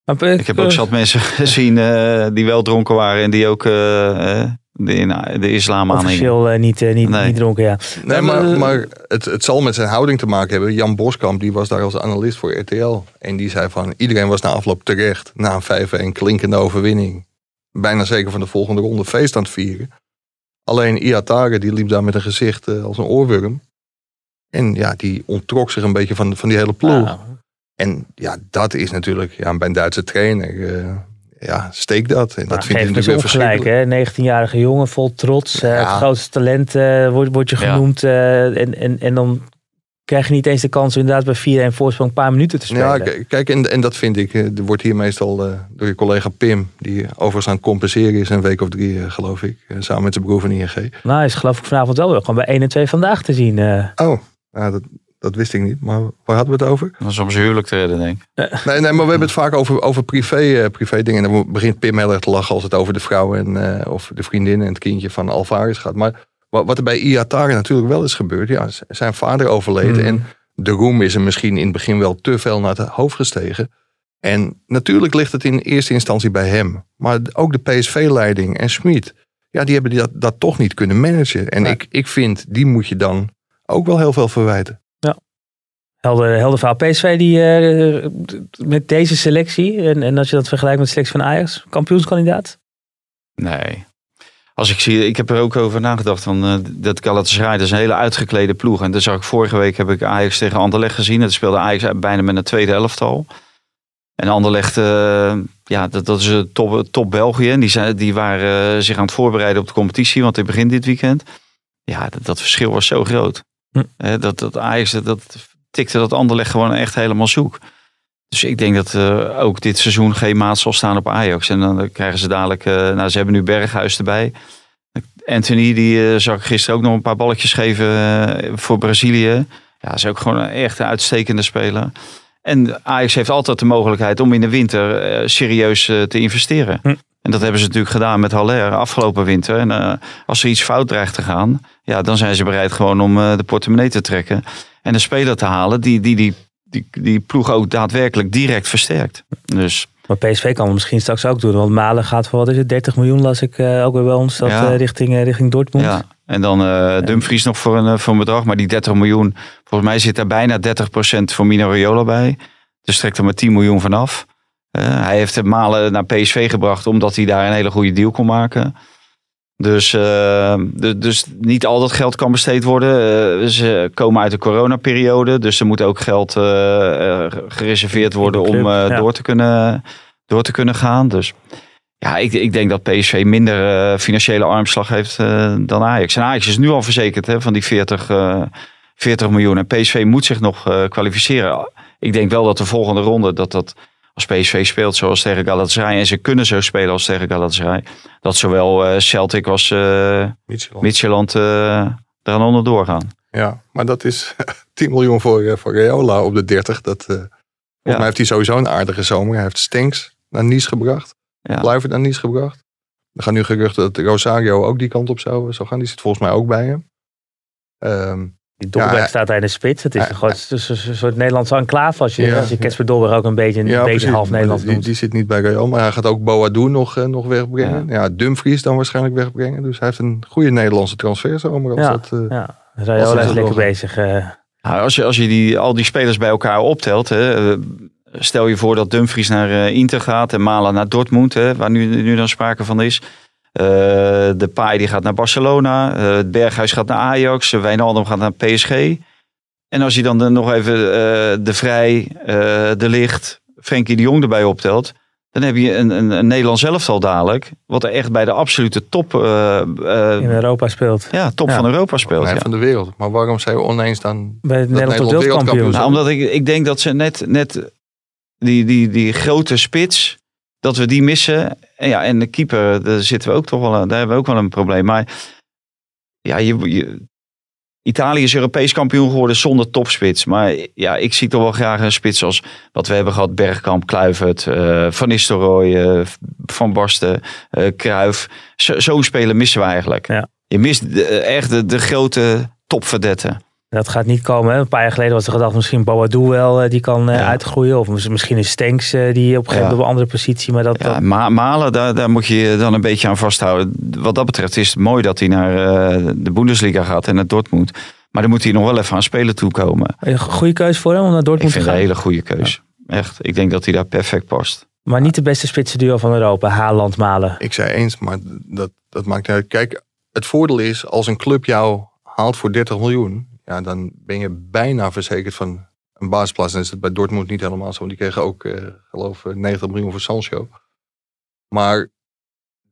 Maar, eh, Ik heb ook zat mensen gezien eh, die wel dronken waren en die ook eh, eh, de, de islam aanhingen. officieel eh, niet, eh, niet, Nee. niet dronken, ja. Nee, maar, maar- maar het, het zal met zijn houding te maken hebben. Jan Boskamp die was daar als analist voor RTL. En die zei van iedereen was na afloop terecht. Na een 5-1 klinkende overwinning. Bijna zeker van de volgende ronde feest aan het vieren. Alleen Iatare die liep daar met een gezicht eh, als een oorworm. En ja, die ontrok zich een beetje van, van die hele ploeg. En ja, dat is natuurlijk ja, bij een Duitse trainer. eh, ja, steek dat. En dat vind ik me natuurlijk weer hè? 19-jarige jongen, vol trots. eh, Ja. Het grootste talent eh, wordt, wordt je Ja. genoemd. eh, en, en, en dan krijg je niet eens de kans om inderdaad bij 4-1 voorsprong een paar minuten te spelen. Ja, kijk, en, en dat vind ik. eh, Er wordt hier meestal eh, door je collega Pim, die overigens aan het compenseren is een week of drie, geloof ik. eh, samen met zijn broer van ING. Nou, hij is geloof ik vanavond wel weer gewoon bij 1 en 2 vandaag te zien. eh. Oh, ja, dat, dat wist ik niet. Maar waar hadden we het over? Dat is om zijn huwelijk te redden, denk ik. Nee, nee, maar we hebben het vaak over, over privé, eh, privé dingen. En dan begint Pim heel erg te lachen als het over de vrouw en, eh, of de vriendin en het kindje van Alvarez gaat. Maar wat, wat er bij Iatare natuurlijk wel is gebeurd. Ja, zijn vader overleden. Mm. En de roem is hem misschien in het begin wel te veel naar het hoofd gestegen. En natuurlijk ligt het in eerste instantie bij hem. Maar ook de PSV-leiding en Schmid. Ja, die hebben dat, dat toch niet kunnen managen. En ik, ik vind, die moet je dan ook wel heel veel verwijten. Helder, helder verhaal. PSV die, eh, met deze selectie, en, en als je dat vergelijkt met de selectie van Ajax, kampioenskandidaat? Nee. Als ik zie, ik heb er ook over nagedacht van eh, dat Galatasaray, dat is een hele uitgeklede ploeg. En dan zag ik vorige week heb ik Ajax tegen Anderlecht gezien. Het speelde Ajax bijna met een tweede elftal. En Anderlecht, eh, ja, dat, dat is een top, top België. En die, zijn, die waren zich aan het voorbereiden op de competitie, want die begint dit weekend. Ja, dat, dat verschil was zo groot. Dat, dat Ajax, dat, tikte dat Anderlecht gewoon echt helemaal zoek. Dus ik denk dat eh, ook dit seizoen geen maat zal staan op Ajax. En dan krijgen ze dadelijk, eh, nou ze hebben nu Berghuis erbij. Anthony, die eh, zag ik gisteren ook nog een paar balletjes geven voor Brazilië. Ja, is ook gewoon echt een uitstekende speler. En Ajax heeft altijd de mogelijkheid om in de winter serieus te investeren. Hm. En dat hebben ze natuurlijk gedaan met Haller afgelopen winter. En eh, als er iets fout dreigt te gaan, ja, dan zijn ze bereid gewoon om eh, de portemonnee te trekken. En een speler te halen die die, die, die, die ploeg ook daadwerkelijk direct versterkt. Dus Maar PSV kan het misschien straks ook doen. Want Malen gaat voor, wat is het, 30 miljoen las ik eh, ook weer bij ons. Dat, Ja. richting, richting Dortmund. ja. En dan Dumfries nog voor een, voor een bedrag. Maar die 30 miljoen, volgens mij zit daar bijna 30% voor Mino Raiola bij. Dus trekt er maar 10 miljoen vanaf. Eh hij heeft hem Malen naar PSV gebracht omdat hij daar een hele goede deal kon maken. Dus, eh, dus niet al dat geld kan besteed worden. Eh, ze komen uit de coronaperiode. Dus er moet ook geld gereserveerd worden om ja. door, te kunnen, door te kunnen gaan. Dus ja, ik, ik denk dat PSV minder financiële armslag heeft dan Ajax. En Ajax is nu al verzekerd hè, van die 40, eh, 40 miljoen. En PSV moet zich nog kwalificeren. Ik denk wel dat de volgende ronde, dat dat als PSV speelt zoals tegen Galatasaray. En ze kunnen zo spelen als tegen Galatasaray. Dat zowel eh, Celtic als eh Midtjylland. Midtjylland eh eraan onderdoor gaan. Ja, maar dat is 10 miljoen voor, eh, voor Reola op de 30. Dat, eh, volgens mij heeft hij sowieso een aardige zomer. Hij heeft Stenks naar Nice gebracht. Ja. Kluivert naar Nice gebracht. Er gaan nu geruchten dat Rosario ook die kant op zou, zou gaan. Die zit volgens mij ook bij hem. Ehm, Die Dolberg Ja, staat daar in de spits. Het is een, soort Nederlandse enclave. Als je, Ja. als je Casper Dolberg ook een beetje, een ja, beetje half Nederlands die, noemt. die zit niet bij Real. Maar hij gaat ook Boadu nog, eh, nog wegbrengen. Ja. Dumfries dan waarschijnlijk wegbrengen. Dus hij heeft een goede Nederlandse transferzomer. Als Ja. dat, eh, Ja, Rayola is lekker bezig. eh. Nou, als je, als je die, al die spelers bij elkaar optelt. Hè, stel je voor dat Dumfries naar Inter gaat en Mala naar Dortmund. Hè, waar nu, nu dan sprake van is. Eh, de Pai die gaat naar Barcelona. eh, het Berghuis gaat naar Ajax. uh, Wijnaldum gaat naar PSG. En als je dan de- nog even eh, de Vrij, eh, de Licht, Frenkie de Jong erbij optelt. Dan heb je een, een, een Nederlands elftal dadelijk. Wat er echt bij de absolute top, eh, eh, in Europa speelt. ja, top Ja. van Europa speelt. nee, ja. van de wereld. Maar waarom zijn we oneens dan... Bij het Nederland tot Nederland wereldkampioen. wereldkampioen Nou, omdat ik, ik denk dat ze net, net die, die, die grote spits, dat we die missen. En, ja, en de keeper, daar zitten we ook toch wel, aan- daar hebben we ook wel een probleem. Maar ja, je, je- Italië is Europees kampioen geworden zonder topspits. Maar ja, ik zie toch wel graag een spits als wat we hebben gehad. Bergkamp, Kluivert, eh, Van Nistelrooy, eh, Van Basten, eh Cruijff. Zo- Zo'n speler missen we eigenlijk. Ja. Je mist de- echt de, de grote topverdetten. Dat gaat niet komen. Hè. Een paar jaar geleden was er gedacht misschien Boadu wel eh, die kan eh, Ja. uitgroeien. Of mis- misschien een Stenks eh, die op een gegeven moment Ja. op een andere positie. Maar dat, Ja, dat- Ma- Malen, daar, daar moet je je dan een beetje aan vasthouden. Wat dat betreft is het mooi dat hij naar eh, de Bundesliga gaat en naar Dortmund. Maar dan moet hij nog wel even aan spelen toekomen. een goede keus voor hem om naar Ik Dortmund te vind het gaan. een hele goede keus. Echt. Ik denk dat hij daar perfect past. Maar niet de beste spitsenduo van Europa. Haaland, Malen. Ik zei eens, maar dat, dat maakt niet uit. Kijk, het voordeel is, als een club jou haalt voor 30 miljoen, ja, dan ben je bijna verzekerd van een basisplaats. En is het bij Dortmund niet helemaal zo, want die kregen ook, eh, geloof ik, 90 miljoen voor Sancho. Maar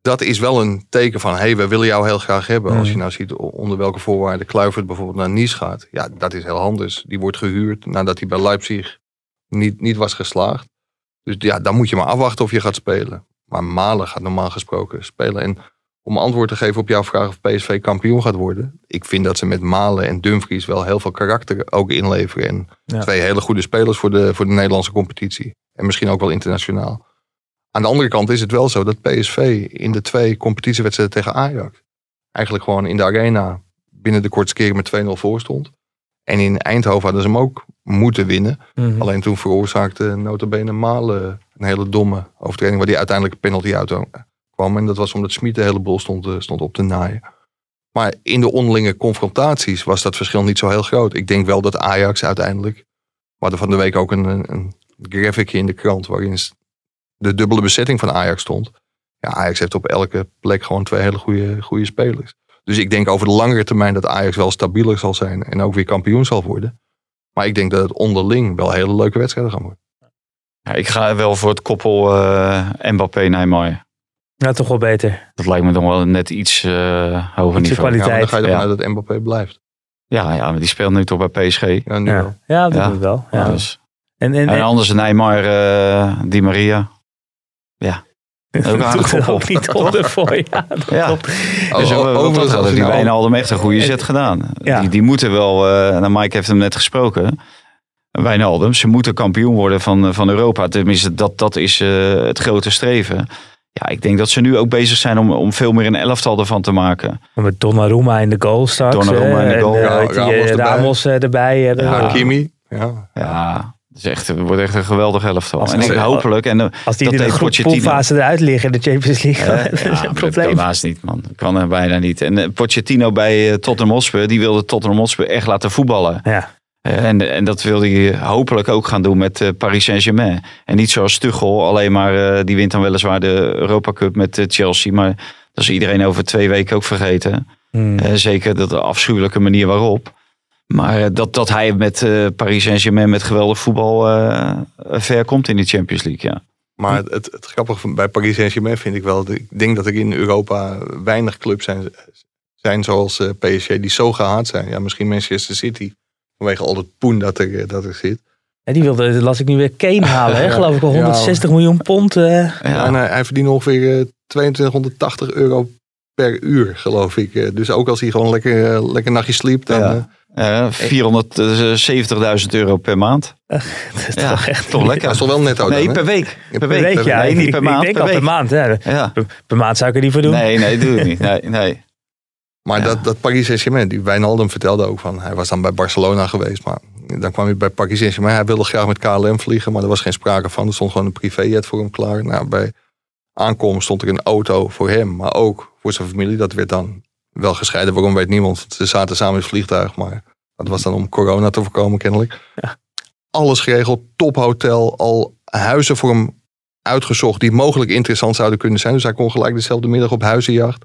dat is wel een teken van, hé, hey, we willen jou heel graag hebben. Als je Mhm. nou ziet onder welke voorwaarden Kluivert bijvoorbeeld naar Nice gaat. Ja, dat is heel anders. Die wordt gehuurd nadat hij bij Leipzig niet, niet was geslaagd. Dus ja, dan moet je maar afwachten of je gaat spelen. Maar Malen gaat normaal gesproken spelen. En om antwoord te geven op jouw vraag of PSV kampioen gaat worden. Ik vind dat ze met Malen en Dumfries wel heel veel karakter ook inleveren. En Ja. twee hele goede spelers voor de, voor de Nederlandse competitie. En misschien ook wel internationaal. Aan de andere kant is het wel zo dat PSV in de twee competitiewedstrijden tegen Ajax. Eigenlijk gewoon in de arena binnen de kortste keren met 2-0 voor stond. En in Eindhoven hadden ze hem ook moeten winnen. Mhm. Alleen toen veroorzaakte notabene Malen een hele domme overtreding. Waar die uiteindelijk een penalty uit kwam. En dat was omdat Smit de hele boel stond, eh, stond op te naaien. Maar in de onderlinge confrontaties was dat verschil niet zo heel groot. Ik denk wel dat Ajax uiteindelijk... We hadden van de week ook een, een, graphicje in de krant... waarin de dubbele bezetting van Ajax stond. Ja, Ajax heeft op elke plek gewoon twee hele goede, goede spelers. Dus ik denk over de langere termijn dat Ajax wel stabieler zal zijn. En ook weer kampioen zal worden. Maar ik denk dat het onderling wel hele leuke wedstrijden gaan worden. Ja, ik ga wel voor het koppel eh Mbappé-Neymar. Ja, toch wel beter. Dat lijkt me nog wel net iets eh hoger niveau. kwaliteit. Ja, dan ga je ervan Ja. uit dat Mbappé blijft. Ja, ja, maar die speelt nu toch bij PSG. Ja, nu wel. Ja, ja dat Ja. moet wel. Ja. Ja. Dus. En, en, En anders Neymar, eh Di Maria. ook een aardig doet ook niet onder voor. Ja, dat Ja. klopt. Dus Oh, uh, oh, overigens, die nou- Wijnaldum echt een goede zet gedaan. Ja. Die, die moeten wel, eh nou Mike heeft hem net gesproken. Wijnaldum. Ze moeten kampioen worden van, van Europa. Tenminste, dat, dat is eh, het grote streven. Ja, ik denk dat ze nu ook bezig zijn om, om veel meer een elftal ervan te maken. Met Donnarumma in de goal straks. Donnarumma in de eh, goal. En, eh, Ja, Ramos eh, erbij. Ramos eh, erbij. Ja. dat- Hakimi. Ja. Ja, het, is echt, het wordt echt een geweldig elftal. Als- En ik hopelijk... En, Als die dat in de deed groep Pochettino. poolfase eruit liggen in de Champions League, Eh, dat is ja, een maar Dat probleem. kan haast niet, man. Dat kan er bijna niet. En Pochettino bij Tottenham Hotspur, die wilde Tottenham Hotspur echt laten voetballen. Ja. Eh, en, en dat wil hij hopelijk ook gaan doen met eh, Paris Saint-Germain. En niet zoals Tuchel, alleen maar, eh, die wint dan weliswaar de Europa Cup met Chelsea. Maar dat is iedereen over twee weken ook vergeten. Hmm. Eh, zeker dat de afschuwelijke manier waarop. Maar dat, dat hij met eh, Paris Saint-Germain met geweldig voetbal eh, ver komt in de Champions League, ja. Maar het, het, het grappige van- bij Paris Saint-Germain vind ik wel... Ik denk dat er in Europa weinig clubs zijn, zijn zoals eh, PSG die zo gehaat zijn. Ja, misschien Manchester City. Vanwege al het poen dat er, eh, dat er zit. En die wilde, las ik nu weer Kane halen, hè? geloof ik, al Ja. 160 miljoen pond. eh. ja. En hij, hij verdient ongeveer eh, 2280 euro per uur, geloof ik. Eh, Dus ook als hij gewoon lekker, eh, lekker nachtje sliept. Dan, Ja. eh, Eh, 470.000 euro per maand. dat is Ja, toch echt... toch lekker. dat is wel wel netto Nee, dan, per week. Per Per week. week, ja. Nee, Ik- niet ik, per ik maand. denk per al per week. maand. Ja. Ja. Per, per maand zou ik er niet voor doen. Nee, nee, doe ik niet. Nee, nee. Maar Ja. dat, dat Paris Saint-Germain, die Wijnaldum vertelde ook van... Hij was dan bij Barcelona geweest, maar dan kwam hij bij Paris Saint-Germain. Hij wilde graag met KLM vliegen, maar er was geen sprake van. Er stond gewoon een privéjet voor hem klaar. Nou, bij aankomst stond er een auto voor hem, maar ook voor zijn familie. Dat werd dan wel gescheiden. Waarom weet niemand. Ze zaten samen in het vliegtuig, maar dat was dan om corona te voorkomen kennelijk. Alles geregeld, tophotel, al huizen voor hem uitgezocht die mogelijk interessant zouden kunnen zijn. Dus hij kon gelijk dezelfde middag op huizenjacht.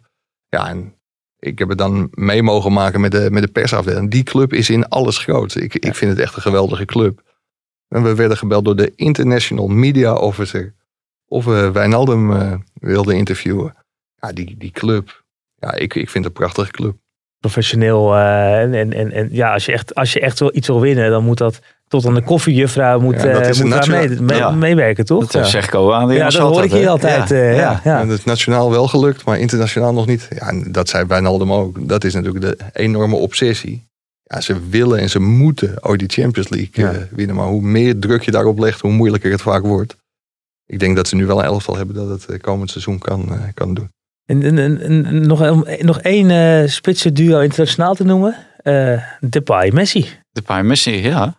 Ja, en ik heb het dan mee mogen maken met de, met de persafdeling. Die club is in alles groot. Ik, ik vind het echt een geweldige club. En we werden gebeld door de International Media Officer. Of we Wijnaldum eh, wilden interviewen. Ja, die, die club. Ja, ik, ik vind het een prachtige club. Professioneel. eh, en, en, en, ja, als je, echt, als je echt iets wil winnen, dan moet dat tot aan de koffiejuffrouw moet, Ja, dat eh, is moet een daar nationaal- mee, mee- Ja. meewerken, toch? Dat ja. zeg ik al aan de ja, dat hoor ik hier altijd. Ja, eh, ja. ja. Ja. En het is nationaal wel gelukt, maar internationaal nog niet. Ja, en dat zei Wijnaldum ook. Dat is natuurlijk de enorme obsessie. Ja, ze willen en ze moeten ooit die Champions League Ja. eh, winnen. Maar hoe meer druk je daarop legt, hoe moeilijker het vaak wordt. Ik denk dat ze nu wel een elftal hebben dat het eh, komend seizoen kan, eh, kan doen. En, en, en, en nog, een- nog één eh spitse duo internationaal te noemen. Eh Depay, Messi. De paar Messi, ja.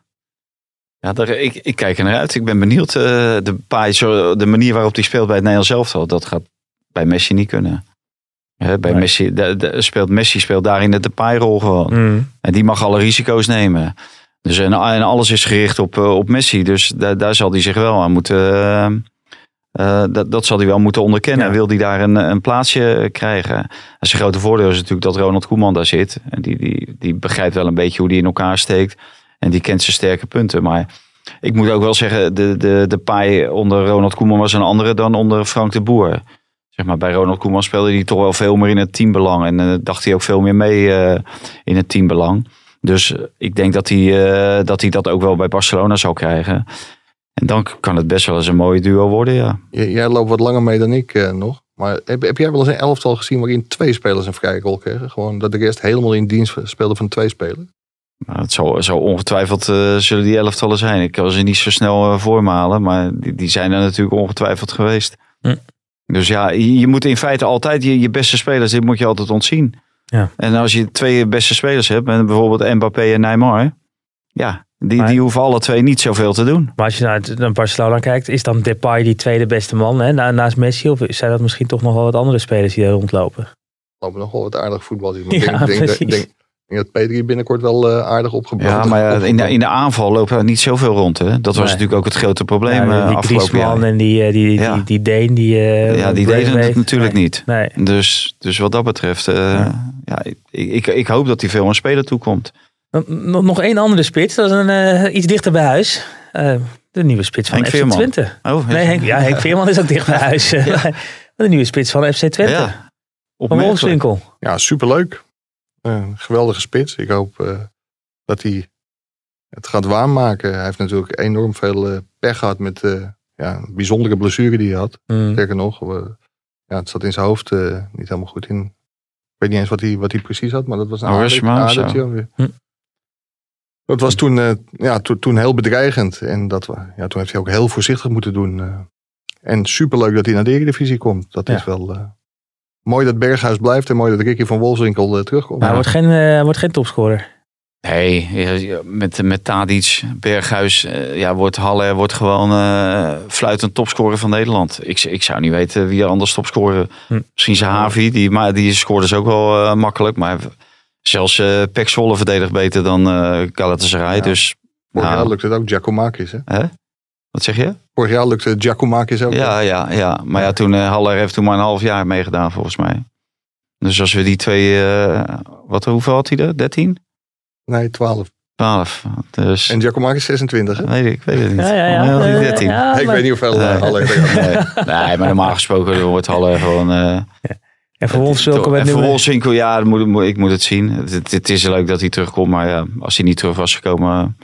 Ja, daar, ik, ik kijk er naar uit. Ik ben benieuwd. eh, de, de manier waarop hij speelt bij het Nederlands elftal, dat gaat bij Messi niet kunnen. Bij Nee. Messi de, de- speelt Messi speelt daarin de Depay-rol gewoon. Mm. En die mag alle risico's nemen. Dus en, en alles is gericht op, eh, op Messi. Dus daar, daar zal hij zich wel aan moeten. eh, dat, dat zal hij wel moeten onderkennen. Ja. Wil hij daar een, een plaatsje krijgen? En zijn grote voordeel is natuurlijk dat Ronald Koeman daar zit. En die, die, die begrijpt wel een beetje hoe die in elkaar steekt. En die kent zijn sterke punten. Maar ik moet ook wel zeggen, de, de, de paai onder Ronald Koeman was een andere dan onder Frank de Boer. Zeg maar, bij Ronald Koeman speelde hij toch wel veel meer in het teambelang. En eh, dacht hij ook veel meer mee eh, in het teambelang. Dus eh, ik denk dat hij, dat hij dat ook wel bij Barcelona zal krijgen. En dan kan het best wel eens een mooie duo worden, ja. Jij loopt wat langer mee dan ik nog. Maar heb, heb jij wel eens een elftal gezien waarin twee spelers een vrije rol kregen? Gewoon dat de rest helemaal in dienst speelde van twee spelers? Nou, het zal, zal ongetwijfeld eh, zullen die elftallen zijn. Ik kan ze niet zo snel eh, voormalen, maar die, die zijn er natuurlijk ongetwijfeld geweest. Hm. Dus ja, je, je moet in feite altijd je, je beste spelers, dit moet je altijd ontzien. Ja. En als je twee beste spelers hebt, en bijvoorbeeld Mbappé en Neymar, ja, die, Maar- die hoeven alle twee niet zoveel te doen. Maar als je naar, naar Barcelona kijkt, is dan Depay die tweede beste man hè, na- naast Messi? Of zijn dat misschien toch nog wel wat andere spelers die daar rondlopen? lopen nog wel wat aardig voetbal. Maar ik Ja, denk, precies. denk, denk, denk dat Pedri binnenkort wel eh, aardig opgebouwd Ja, maar ja, in, de, in de aanval lopen er niet zoveel rond. Hè? Dat was Nee. natuurlijk ook het grote probleem Ja, eh, die afgelopen jaar. en die, eh, die, Ja. die, die Deen. Die, eh, Ja, die deden het natuurlijk Nee. niet. Nee. Dus, dus wat dat betreft, eh, Ja. ja. ik, ik, ik hoop dat hij veel aan spelen toekomt. Nog, nog één andere spits, dat is een, eh, iets dichter bij huis. Eh, de nieuwe spits van Henk FC Veerman. Twente. Oh, Nee, Henk, ja, Henk Veerman is ook dicht bij huis. de nieuwe spits van FC Twente. Ja, van opmerkelijk. Wolfswinkel. Ja, superleuk. Eh, geweldige spits. Ik hoop eh, dat hij het gaat waarmaken. Hij heeft natuurlijk enorm veel eh, pech gehad met ja, een bijzondere blessure die hij had. Mm. Sterker nog, ja, het zat in zijn hoofd niet helemaal goed in. Ik weet niet eens wat hij, wat hij precies had, maar dat was een adertje. Hm. Dat was toen, eh, ja, to- toen heel bedreigend. En dat, ja, toen heeft hij ook heel voorzichtig moeten doen. en superleuk dat hij naar de Eredivisie komt. Dat Ja. is wel mooi dat Berghuis blijft. En mooi dat Ricky van Wolfswinkel eh, terugkomt. Maar hij wordt geen, eh, hij wordt geen topscorer. Nee, ja, ja, met, met Tadic, Berghuis, eh, ja, wordt Halle wordt gewoon eh, fluitend topscorer van Nederland. Ik, ik zou niet weten wie er anders topscorer. Hm. Misschien Zahavi, die, maar die scoorde dus ook wel eh, makkelijk. Maar zelfs eh Pek Zwolle verdedigt beter dan eh Galatasaray. Ja. Dus, Vorig nou, lukte het ook Giacomakis. Hè? hè? Wat zeg je? Vorig jaar lukte Giacomakis ook. Ja, ja, ja. Maar ja, toen eh, Haller heeft toen maar een half jaar meegedaan volgens mij. Dus als we die twee, eh, wat, hoeveel had hij er? 13? Nee, 12. 12. Dus, En Giacomakis 26. Hè? weet ik, ik weet het niet. Ja, ja, ja. Had hij Eh, 13. ja, ik weet niet hoeveel Nee. uh, Halle nee, nee, maar normaal gesproken wordt Halle gewoon... eh En voor ons zulke met en voor. Wolfswinkel, ja, moet, moet- ik moet het zien. Het, het, het is leuk dat hij terugkomt, maar ja, als hij niet terug was gekomen,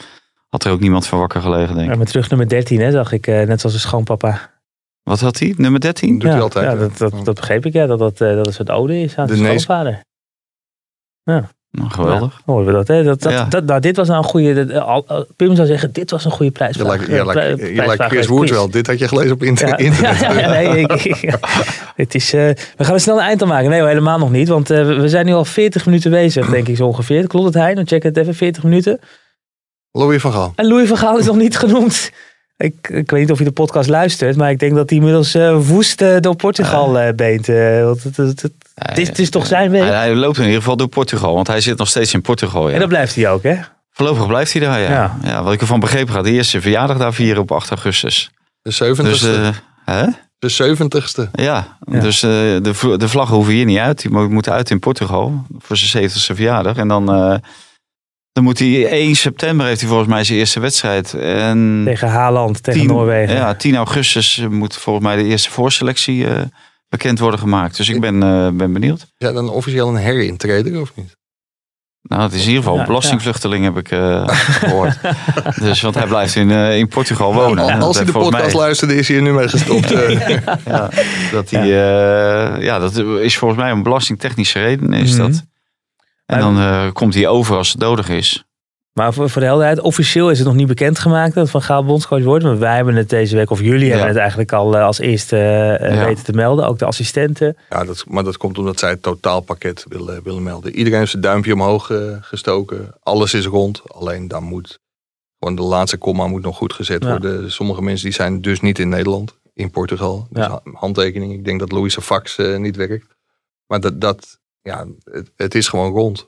had er ook niemand van wakker gelegen, denk ik. Ja, maar terug nummer 13, hè, zag ik. eh, net zoals een schoonpapa. Wat had hij? Nummer 13? Doet ja, hij altijd. Ja, dat, dat, dat begreep ik, ja. Dat dat, eh, dat een soort ode is aan De schoonvader. Nou, geweldig. Hoorden we dat, hè? Dat, dat, Ja. dat, nou, dit was nou een goede... dat, eh, al- al- Pim zou zeggen, dit was een goede lijkt, je lijkt, prijsvraag lijkt Chris wel. Dit had je gelezen op inter- Ja, internet. ja, ja, nee, ik, ja. het is, eh, we gaan er snel een eind aan maken. Nee, helemaal nog niet. Want eh, we- we zijn nu al 40 minuten bezig, denk ik zo ongeveer. Klopt het, Hein? Dan check het even, 40 minuten. Louis van Gaal. En Louis van Gaal is nog niet genoemd. Ik, ik weet niet of je de podcast luistert, maar ik denk dat hij inmiddels eh, woest eh, door Portugal eh, beent. eh, want het, het, het, het is, het is toch zijn week? hij loopt in ieder geval door Portugal, want hij zit nog steeds in Portugal. Ja. En dat blijft hij ook, hè? Voorlopig blijft hij daar, ja. Ja. ja. wat ik ervan begrepen gaat de eerste verjaardag daar vieren op 8 augustus. De 70ste. Dus, eh, hè? de 70ste. Ja, Ja. dus eh, de, de vlaggen hoeven hier niet uit. Die mo- moeten uit in Portugal voor zijn 70ste verjaardag. En dan, eh, dan moet hij 1 september heeft hij volgens mij zijn eerste wedstrijd. En Tegen Haaland, tegen 10 Noorwegen. Ja, 10 augustus moet volgens mij de eerste voorselectie eh, bekend worden gemaakt. Dus ik ben, eh, ben benieuwd. Is hij dan officieel een herintreder of niet? Nou, het is in ieder geval Ja, een belastingvluchteling, heb ik eh, gehoord. dus, want hij blijft in, eh, in Portugal wonen. Al- En Als hij de podcast mij- luisterde, is hij er nu mee gestopt. eh. Ja, dat, die, ja. ja, dat is volgens mij om belastingtechnische redenen is Mhm. dat. En dan eh, komt hij over als het nodig is. Maar voor, voor de helderheid, officieel is het nog niet bekendgemaakt dat Van Gaal bondscoach wordt. Maar wij hebben het deze week, of jullie hebben het eigenlijk al eh, als eerste eh, Ja. weten te melden. Ook de assistenten. ja, dat, maar dat komt omdat zij het totaalpakket willen, willen melden. Iedereen heeft zijn duimpje omhoog gestoken. Alles is rond. Alleen dan moet gewoon de laatste komma moet nog goed gezet Ja. worden. Sommige mensen die zijn dus niet in Nederland, in Portugal. Dus handtekening. Ik denk dat Louise fax eh, niet werkt. Maar dat, dat ja, het, het is gewoon rond.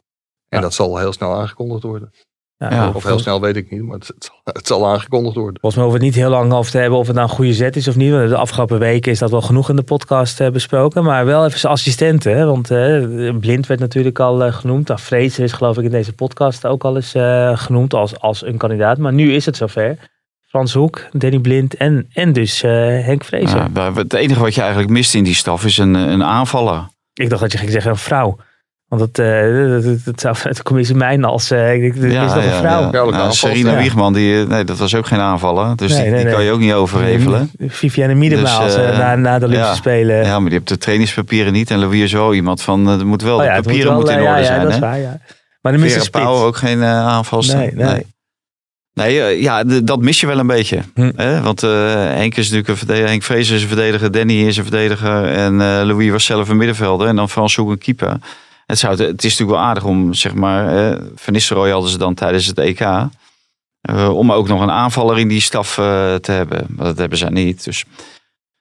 En Ja. dat zal heel snel aangekondigd worden. Ja. Of heel snel weet ik niet, maar het, het, zal, het zal aangekondigd worden. Volgens mij hoeven we het niet heel lang over te hebben of het nou een goede zet is of niet. Want de afgelopen weken is dat wel genoeg in de podcast eh, besproken. Maar wel even zijn assistenten. Hè? Want eh, Blind werd natuurlijk al eh, genoemd. Nou, Vrezen is geloof ik in deze podcast ook al eens eh, genoemd als, als een kandidaat. Maar nu is het zover. Frans Hoek, Danny Blind en, en dus eh, Henk Vrezen. Ja, maar het enige wat je eigenlijk mist in die staf is een, een aanvaller. Ik dacht dat je ging zeggen een vrouw. Want dat, eh, dat, dat, dat zou vanuit de commissie mijn als... eh ik is nog een vrouw. Ja. Nou, aanval. Serena Ja. Wiegman, die, eh, nee, dat was ook geen aanvaller. Dus Nee, die, nee, die kan je ook niet overhevelen. Viviane Miedema Dus, als, na, na de Olympische ja. Spelen. Ja, maar die hebt de trainingspapieren niet. En Louis is wel iemand van, er moet wel, Oh ja, de moet papieren wel, moeten in orde ja, ja, zijn. dat is hè? waar, ja. Maar de. Vera. Pauw ook geen aanvalster. Nee, nee. Nee, eh, ja, dat mis je wel een beetje. Hm. Hè? Want eh, Henk is natuurlijk een verdediger. Henk Vrees is een verdediger. Danny is een verdediger. En eh, Louis was zelf een middenvelder. En dan Frans Hoek een keeper. Het, zou, het is natuurlijk wel aardig om, zeg maar... eh Van Nistelrooy hadden ze dan tijdens het EK. eh, om ook nog een aanvaller in die staf te hebben. Maar dat hebben ze niet. Dus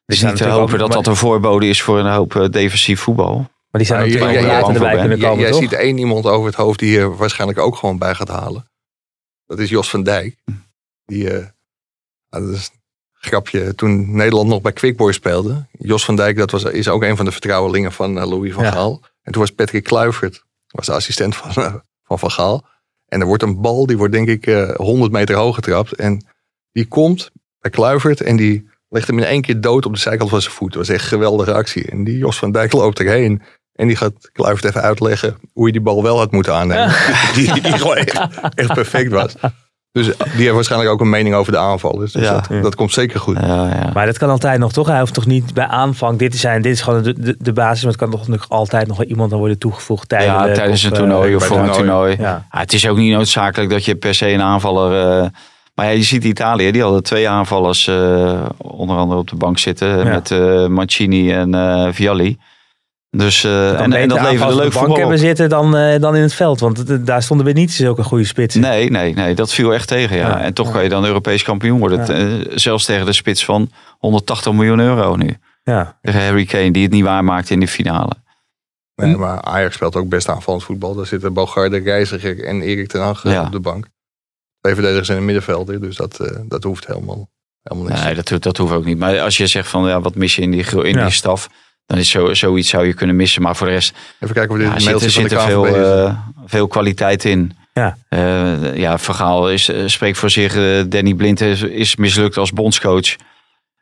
het is niet te hopen ook- dat maar- dat een voorbode is voor een hoop defensief voetbal. Maar die zijn natuurlijk ja, ook ja, wel ja, erbij ja, kunnen Jij, komen, jij toch? ziet één iemand over het hoofd die je waarschijnlijk ook gewoon bij gaat halen. Dat is Jos van Dijk. Die, eh, ah, dat is een grapje, toen Nederland nog bij Quickboy speelde. Jos van Dijk dat was, is ook een van de vertrouwelingen van eh, Louis van Ja. Gaal. En toen was Patrick Kluivert, was de assistent van, eh, van Van Gaal. En er wordt een bal, die wordt denk ik eh 100 meter hoog getrapt. En die komt bij Kluivert en die legt hem in één keer dood op de zijkant van zijn voet. Dat was echt een geweldige actie. En die Jos van Dijk loopt erheen. En die gaat Kluivert even uitleggen hoe je die bal wel had moeten aannemen. Die, die gewoon echt, echt perfect was. Dus die heeft waarschijnlijk ook een mening over de aanvallers. Dus Ja. dat, dat komt zeker goed. Ja, ja. Maar dat kan altijd nog, toch? Hij hoeft toch niet bij aanvang dit te zijn. Dit is gewoon de, de, de basis. Maar het kan toch nog altijd nog wel iemand aan worden toegevoegd tijdelijk. ja, tijdens een toernooi eh, of bij voor een toernooi. toernooi. Ja. Ja, het is ook niet noodzakelijk dat je per se een aanvaller... eh, maar ja, je ziet Italië, die hadden twee aanvallers eh, onder andere op de bank zitten. Met eh, Mancini en eh Vialli. Dus, eh, Dan en, en dat leverde leuk de bank voetbal hebben op. zitten dan, eh, dan in het veld. Want het- daar stonden weer niet zulke goede spitsen. Nee, nee, nee, dat viel echt tegen. Ja. Ja. En toch kan je dan Europees kampioen worden. Ja. Eh, zelfs tegen de spits van 180 miljoen euro nu. Ja. Tegen Harry Kane, die het niet waarmaakte in de finale. Nee, maar Ajax speelt ook best aanvallend voetbal. Daar zitten Bogarde, Reiziger en Erik ten Hag Ja. op de bank. Twee verdedigers en een middenvelder. Dus dat, eh, dat hoeft helemaal, helemaal niks. Nee, dat, hoeft- dat hoeft ook niet. Maar als je zegt van ja, wat mis je in die, in Ja. die staf, dan is zo, zoiets zou je kunnen missen. Maar voor de rest Even kijken of dit ja, er de zit er veel, eh, veel kwaliteit in. Ja. Eh, ja, Vergaal is, eh, spreekt voor zich. Eh, Danny Blind is, is mislukt als bondscoach.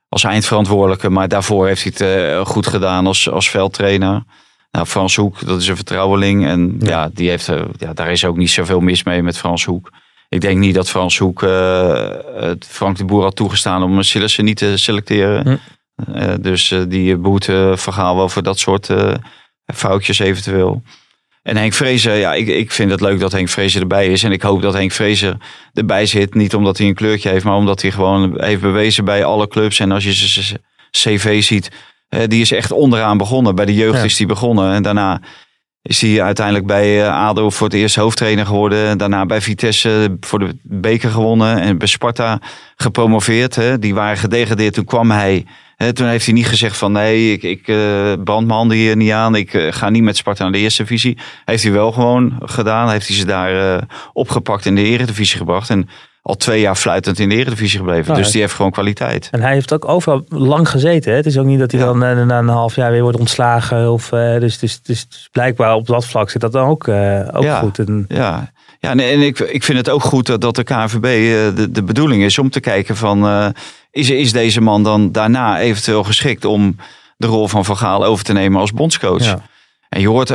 Als eindverantwoordelijke. Maar daarvoor heeft hij het eh, goed gedaan als, als veldtrainer. Nou, Frans Hoek, dat is een vertrouweling. En Ja. ja, die heeft, ja, daar is ook niet zoveel mis mee met Frans Hoek. Ik denk niet dat Frans Hoek eh, Frank de Boer had toegestaan om Sillissen niet te selecteren. Hm. Eh, dus eh, die boet eh, Vergaal wel voor dat soort eh, foutjes eventueel. En Henk Vrezer, ja, ik, ik vind het leuk dat Henk Vrezer erbij is. En ik hoop dat Henk Vrezer erbij zit. Niet omdat hij een kleurtje heeft, maar omdat hij gewoon heeft bewezen bij alle clubs. En als je zijn cv ziet, die is echt onderaan begonnen. Bij de jeugd Ja. is hij begonnen. En daarna is hij uiteindelijk bij eh, ADO voor het eerst hoofdtrainer geworden. En daarna bij Vitesse voor de beker gewonnen. En bij Sparta gepromoveerd. Hè. Die waren gedegradeerd. Toen kwam hij. Hè, toen heeft hij niet gezegd van nee, ik, ik eh, brand mijn handen hier niet aan. Ik eh, ga niet met Sparta naar de eerste divisie. Heeft hij wel gewoon gedaan. Heeft hij ze daar eh, opgepakt in de eredivisie gebracht. En al twee jaar fluitend in de eredivisie gebleven. Ja, dus die heeft gewoon kwaliteit. En hij heeft ook overal lang gezeten. Hè? Het is ook niet dat hij Ja. dan eh, na een half jaar weer wordt ontslagen. Of, eh, dus, dus, dus, dus blijkbaar op dat vlak zit dat dan ook, eh, ook Ja. goed. En, Ja, ja en, en ik, ik vind het ook goed dat, dat de KNVB de, de bedoeling is om te kijken van... is, is deze man dan daarna eventueel geschikt om de rol van Van Gaal over te nemen als bondscoach? ja. En je hoort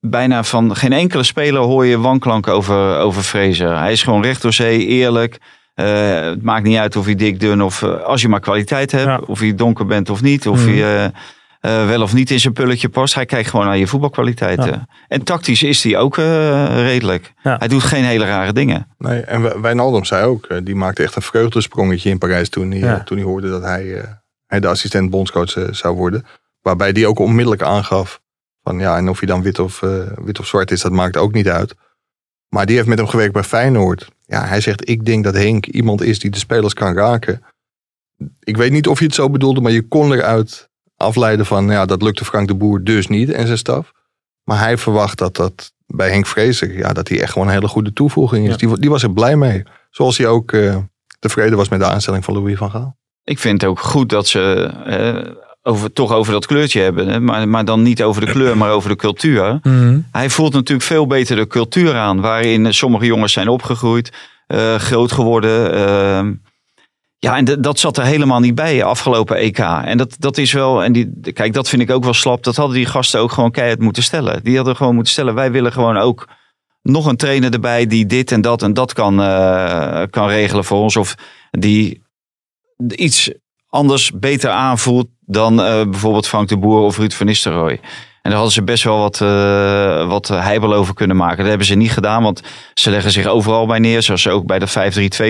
bijna van geen enkele speler hoor je wanklank over, over Fraser. Hij is gewoon recht door zee, eerlijk. Eh, het maakt niet uit of hij dik, dun of eh, als je maar kwaliteit hebt. Ja. Of je donker bent of niet. Of Mhm. je eh, wel of niet in zijn pulletje past. Hij kijkt gewoon naar je voetbalkwaliteiten. En tactisch is hij ook eh, redelijk. Ja. Hij doet geen hele rare dingen. Nee, en Wij- Wijnaldum zei ook, die maakte echt een vreugdesprongetje in Parijs toen hij, Ja. toen hij hoorde dat hij, eh, hij de assistent bondscoach zou worden. Waarbij die ook onmiddellijk aangaf van ja, en of hij dan wit of, eh, wit of zwart is, dat maakt ook niet uit. Maar die heeft met hem gewerkt bij Feyenoord. Ja, hij zegt, ik denk dat Henk iemand is die de spelers kan raken. Ik weet niet of je het zo bedoelde, maar je kon eruit afleiden van, ja, dat lukte Frank de Boer dus niet en zijn staf. Maar hij verwacht dat dat bij Henk Vrezer, ja, dat hij echt gewoon een hele goede toevoeging is. Ja. Die, die was er blij mee. Zoals hij ook eh, tevreden was met de aanstelling van Louis van Gaal. Ik vind het ook goed dat ze eh, over, toch over dat kleurtje hebben. Hè? Maar, maar dan niet over de kleur, maar over de cultuur. Mhm. Hij voelt natuurlijk veel beter de cultuur aan. Waarin sommige jongens zijn opgegroeid, eh, groot geworden. ehm. ja, en dat zat er helemaal niet bij afgelopen EK. En dat, dat is wel, en die, kijk, dat vind ik ook wel slap. Dat hadden die gasten ook gewoon keihard moeten stellen. Die hadden gewoon moeten stellen, wij willen gewoon ook nog een trainer erbij die dit en dat en dat kan, eh, kan regelen voor ons. Of die iets anders beter aanvoelt dan eh, bijvoorbeeld Frank de Boer of Ruud van Nistelrooy. En daar hadden ze best wel wat, eh wat heibel over kunnen maken. Dat hebben ze niet gedaan, want ze leggen zich overal bij neer. Zoals ze ook bij de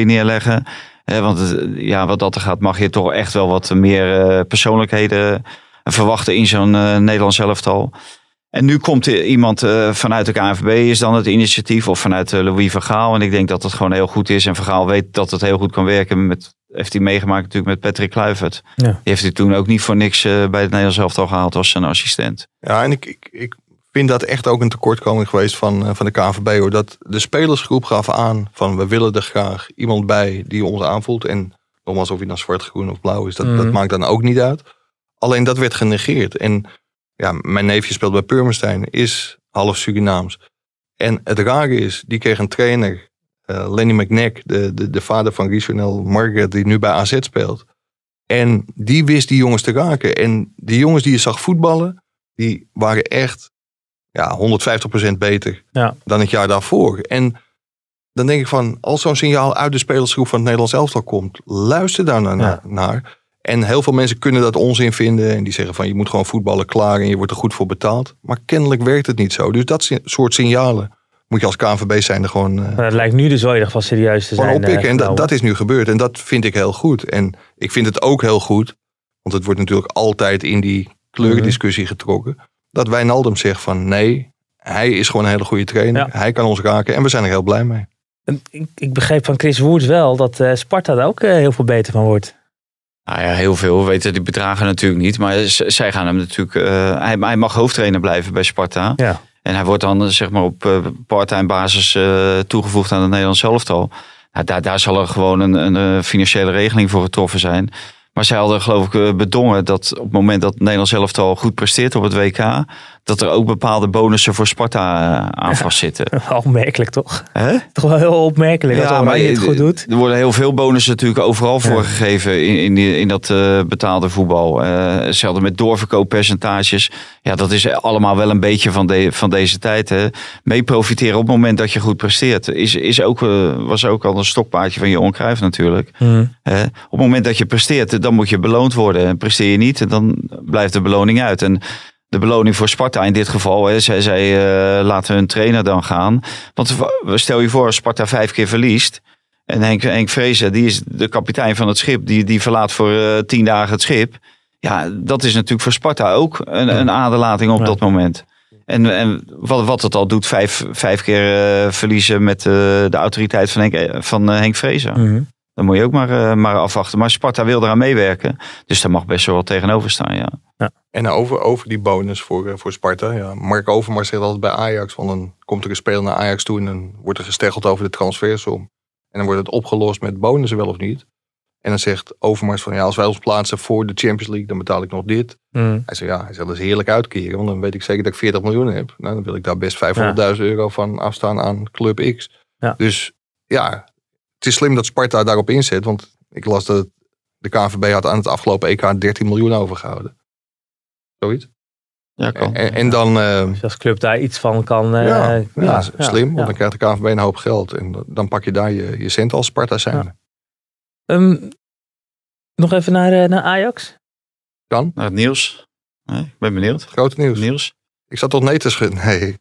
5-3-2 neerleggen. Eh, want het, ja, wat dat er gaat, mag je toch echt wel wat meer eh, persoonlijkheden verwachten in zo'n eh, Nederlands elftal. En nu komt iemand eh, vanuit de KNVB, is dan het initiatief, of vanuit eh, Louis van Gaal. En ik denk dat het gewoon heel goed is. En van Gaal weet dat het heel goed kan werken. Met, heeft hij meegemaakt natuurlijk met Patrick Kluivert. Ja. Die heeft hij toen ook niet voor niks eh, bij het Nederlands elftal gehaald als zijn assistent. Ja, en ik, ik, ik vind dat echt ook een tekortkoming geweest van, eh, van de KNVB. Hoor. Dat de spelersgroep gaf aan van we willen er graag iemand bij die ons aanvoelt. En nogmaals, of hij nou zwart, groen of blauw is, dat, Mhm. dat maakt dan ook niet uit. Alleen dat werd genegeerd. En ja, mijn neefje speelt bij Purmerstein, is half Surinaams. En het rare is, die kreeg een trainer, Lenny McNack, de, de, de vader van Richonel Margaret, die nu bij AZ speelt. En die wist die jongens te raken. En die jongens die je zag voetballen, die waren echt ja, 150% beter Ja. dan het jaar daarvoor. En dan denk ik van, als zo'n signaal uit de spelersgroep van het Nederlands elftal komt, luister daar naar. Ja. naar. En heel veel mensen kunnen dat onzin vinden. En die zeggen van, je moet gewoon voetballen klaar en je wordt er goed voor betaald. Maar kennelijk werkt het niet zo. Dus dat soort signalen moet je als KNVB zijn er gewoon, eh, Maar het lijkt nu dus wel in ieder geval serieus te zijn. oppikken. eh, En dat, dat is nu gebeurd. En dat vind ik heel goed. En ik vind het ook heel goed, want het wordt natuurlijk altijd in die kleurendiscussie getrokken. Dat Wijnaldum zegt van nee, hij is gewoon een hele goede trainer. Ja. Hij kan ons raken en we zijn er heel blij mee. En Ik, ik begreep van Chris Woerts wel dat eh, Sparta daar ook eh, heel veel beter van wordt. Nou ja, heel veel. We weten die bedragen natuurlijk niet. Maar zij gaan hem natuurlijk... eh, hij, hij mag hoofdtrainer blijven bij Sparta. Ja. En hij wordt dan eh, zeg maar op eh, part-time basis eh, toegevoegd aan het Nederlands elftal. Nou, daar, daar zal er gewoon een, een financiële regeling voor getroffen zijn. Maar zij hadden geloof ik bedongen dat op het moment dat Nederlands elftal goed presteert op het WK... dat er ook bepaalde bonussen voor Sparta eh, aan vastzitten. Opmerkelijk toch? Hè? Toch wel heel opmerkelijk als Oranje het goed doet. Er worden heel veel bonussen natuurlijk overal voor Ja. gegeven in, in, die, in dat eh, betaalde voetbal. Eh hetzelfde met doorverkooppercentages. Ja, dat is allemaal wel een beetje van, de, van deze tijd. Hè. Mee profiteren op het moment dat je goed presteert. Is, is ook, was ook al een stokpaardje van je onkruif natuurlijk. Hmm. Op het moment dat je presteert, dan moet je beloond worden. En presteer je niet, dan blijft de beloning uit. En de beloning voor Sparta in dit geval, hè, zij, zij eh, laten hun trainer dan gaan. Want stel je voor, als Sparta vijf keer verliest. En Henk, Henk Vrezen, die is de kapitein van het schip, die, die verlaat voor eh, tien dagen het schip. Ja, dat is natuurlijk voor Sparta ook een, een aderlating op Ja. dat moment. En, en wat, wat het al doet, vijf, vijf keer eh, verliezen met de autoriteit van Henk, van, Henk Vrezen. Mhm. Dan moet je ook maar, eh, maar afwachten. Maar Sparta wil eraan meewerken. Dus daar mag best wel wat tegenover staan, ja. En over, over die bonus voor, eh, voor Sparta. Ja, Mark Overmars zegt altijd bij Ajax. Want dan komt er een speler naar Ajax toe en dan wordt er gesteggeld over de transfersom. En dan wordt het opgelost met bonussen wel of niet. En dan zegt Overmars van ja, als wij ons plaatsen voor de Champions League, dan betaal ik nog dit. Mhm. Hij zegt ja, hij zegt dat is heerlijk uitkeren. Want dan weet ik zeker dat ik 40 miljoen heb. Nou, dan wil ik daar best 500.000 euro van afstaan aan Club X. Ja. Dus ja, het is slim dat Sparta daarop inzet. Want ik las dat de KNVB had aan het afgelopen EK 13 miljoen overgehouden. Zoiets. Ja, kan. En, en dan, eh, Dus als club daar iets van kan... eh, ja, ja, ja, slim, want dan krijgt de KNVB een hoop geld. En dan pak je daar je, je cent als Sparta zijn. Ja. Ehm, nog even naar, eh, naar Ajax. Kan, Naar het nieuws. Nee, ik ben benieuwd. grote nieuws. Nieuws? Ik zat tot nee te schudden. Nee.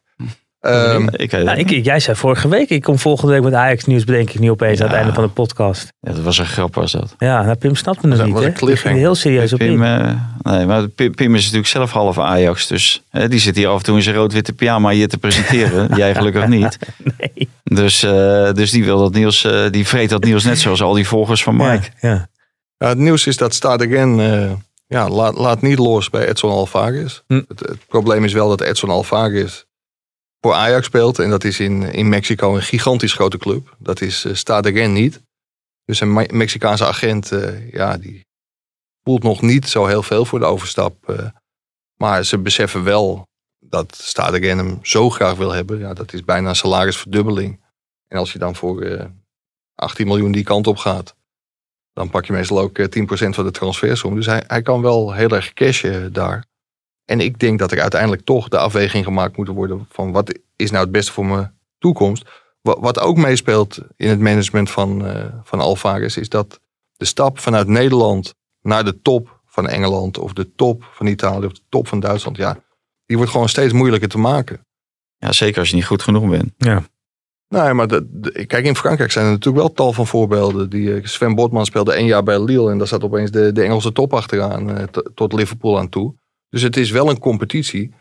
Ehm, ik, eh, Nou, ik, jij zei vorige week, ik kom volgende week met Ajax nieuws, bedenk ik nu opeens aan het einde van de podcast. ja, dat was een grap was dat. Ja, nou, Pim snapte het Was een- niet, een Ik ging heel serieus op Pim, in. eh, nee, maar Pim, Pim is natuurlijk zelf half Ajax. Dus hè, die zit hier af en toe in zijn rood-witte pyjama hier te presenteren. Jij gelukkig niet. Nee. Dus, eh, dus die wil dat nieuws, eh, die vreet dat nieuws net zoals al die volgers van Mike. Ja, ja. Ja, het nieuws is dat Stadegen eh ja, laat, laat niet los bij Edson Alvarez. Hm. Het, het probleem is wel dat Edson Alvarez voor Ajax speelt. En dat is in, in Mexico een gigantisch grote club. Dat is eh Stadegen niet. Dus een Me- Mexicaanse agent, eh, ja, die voelt nog niet zo heel veel voor de overstap. eh. maar ze beseffen wel dat Stadegen hem zo graag wil hebben. Ja, dat is bijna een salarisverdubbeling. En als je dan voor eh 18 miljoen die kant op gaat, dan pak je meestal ook eh, 10% van de transfersom. Dus hij, hij kan wel heel erg cashen daar. En ik denk dat er uiteindelijk toch de afweging gemaakt moet worden van wat is nou het beste voor mijn toekomst. Wat, ook meespeelt in het management van, eh van Alvarez is dat de stap vanuit Nederland naar de top van Engeland of de top van Italië of de top van Duitsland, ja, die wordt gewoon steeds moeilijker te maken. Ja, zeker als je niet goed genoeg bent. Nee, maar de, de- kijk, in Frankrijk zijn er natuurlijk wel tal van voorbeelden. Die, eh, Sven Botman speelde één jaar bij Lille en daar zat opeens de, de Engelse top achteraan eh, t- tot Liverpool aan toe. Dus het is wel een competitie.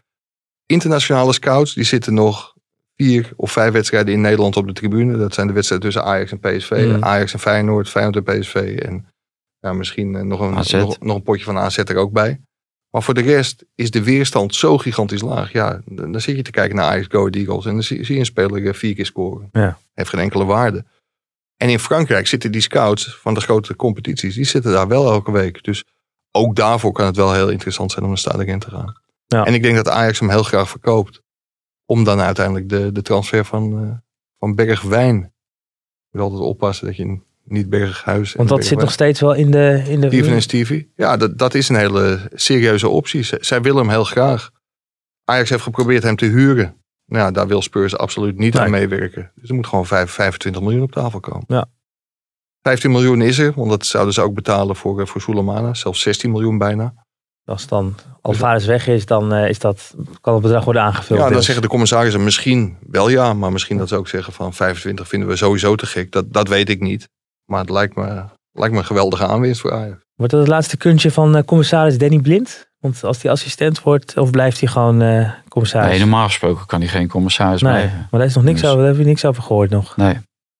Internationale scouts die zitten nog vier of vijf wedstrijden in Nederland op de tribune. Dat zijn de wedstrijden tussen Ajax en PSV. Mm. Ajax en Feyenoord, Feyenoord en PSV. En ja, misschien eh, nog, een, nog, nog een potje van AZ er ook bij. Maar voor de rest is de weerstand zo gigantisch laag. Ja, dan dan zit je te kijken naar Ajax Go Eagles. En dan zie, zie je een speler eh, vier keer scoren. Ja. Heeft geen enkele waarde. En in Frankrijk zitten die scouts van de grote competities. Die zitten daar wel elke week. Dus ook daarvoor kan het wel heel interessant zijn om naar Stade Gent te gaan. Ja. En ik denk dat Ajax hem heel graag verkoopt. Om dan uiteindelijk de, de transfer van, eh van Bergwijn. Je moet altijd oppassen dat je niet Berghuis... en Want dat zit nog steeds wel in de... In de Steven en Stevie. Ja, dat, dat is een hele serieuze optie. Z- zij willen hem heel graag. Ajax heeft geprobeerd hem te huren Nou daar wil Spurs absoluut niet Nee. aan meewerken. Dus er moet gewoon vijf- 25 miljoen op tafel komen. Ja. 15 miljoen is er, want dat zouden ze ook betalen voor, eh, voor Soleimana. Zelfs 16 miljoen bijna. Als dan Alvarez weg is, dan eh, is dat, kan het bedrag worden aangevuld. Ja, dan deels. zeggen de commissarissen misschien wel ja, maar misschien dat ze ook zeggen van 25 vinden we sowieso te gek. Dat, dat weet ik niet. Maar het lijkt me, lijkt me een geweldige aanwinst voor Ajax. Wordt dat het laatste kunstje van eh, commissaris Danny Blind? Want als hij assistent wordt, of blijft hij gewoon eh, commissaris? Nee, normaal gesproken kan hij geen commissaris Nee, blijven. maar daar is nog niks Dus- over, daar heb je niks over gehoord nog. Nee.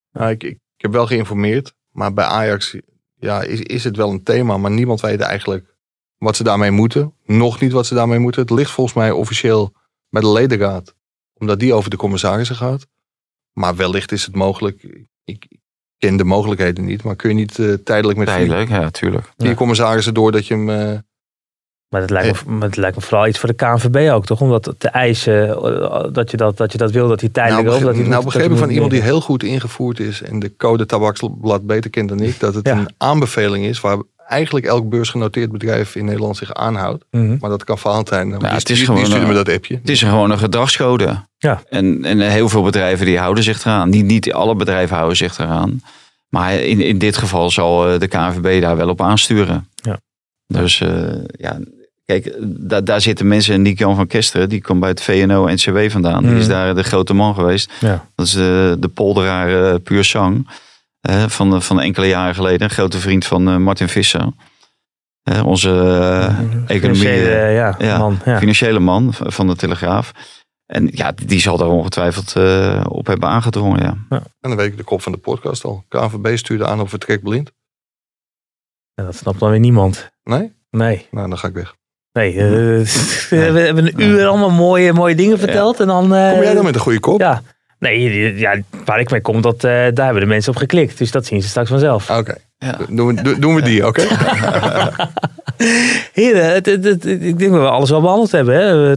Ja, ik, ik, ik heb wel geïnformeerd, maar bij Ajax ja, is, is het wel een thema, maar niemand weet eigenlijk wat ze daarmee moeten. Nog niet wat ze daarmee moeten. Het ligt volgens mij officieel bij de ledenraad, omdat die over de commissarissen gaat. Maar wellicht is het mogelijk, ik ken de mogelijkheden niet, maar kun je niet eh, tijdelijk met vier, Tijdelijk, ja, tuurlijk. vier Ja. commissarissen door dat je hem... Maar het lijkt, me, maar het lijkt me vooral iets voor de KNVB ook, toch? Om dat te eisen, eh, dat je dat, dat, je dat wil, dat hij tijdelijk nou, ook... Dat hij nou begreep ik hij van iemand die heel goed ingevoerd is en de code tabaksblad beter kent dan ik, dat het Ja. een aanbeveling is waar eigenlijk elk beursgenoteerd bedrijf in Nederland zich aanhoudt. Mhm. Maar dat kan Valentijn. Nou, die, het is die, gewoon, die stuurde me dat appje. Het is gewoon een gedragscode. Ja. En, en heel veel bedrijven die houden zich eraan. Niet, niet alle bedrijven houden zich eraan. Maar in, in dit geval zal eh, de KNVB daar wel op aansturen. Ja. Dus eh, ja, kijk, da- daar zitten mensen. Nick-Jan van Kesteren, die komt bij het VNO-NCW vandaan. Die is daar de grote man geweest. Ja. Dat is de, de polderaar eh, puur sang. eh, van, van enkele jaren geleden. Een grote vriend van eh, Martin Visser. Eh, onze eh, economie... Financiële, eh, ja, ja, man. Ja. financiële man van de Telegraaf. En ja, die zal daar ongetwijfeld eh, op hebben aangedrongen. Ja. En dan weet ik de kop van de podcast al. KNVB stuurde aan op vertrek blind. Ja, dat snapt dan weer niemand. Nee? Nee. Nou, dan ga ik weg. Nee, eh, we hebben een uur allemaal mooie, mooie dingen verteld. En dan, eh, Kom jij dan met een goede kop? Ja. Nee, ja, waar ik mee kom, dat, eh, daar hebben de mensen op geklikt. Dus dat zien ze straks vanzelf. Oké. Ja. Doen, we, do- doen we die, oké? Heren, het, het, het- ik denk dat we alles wel behandeld hebben. Hè?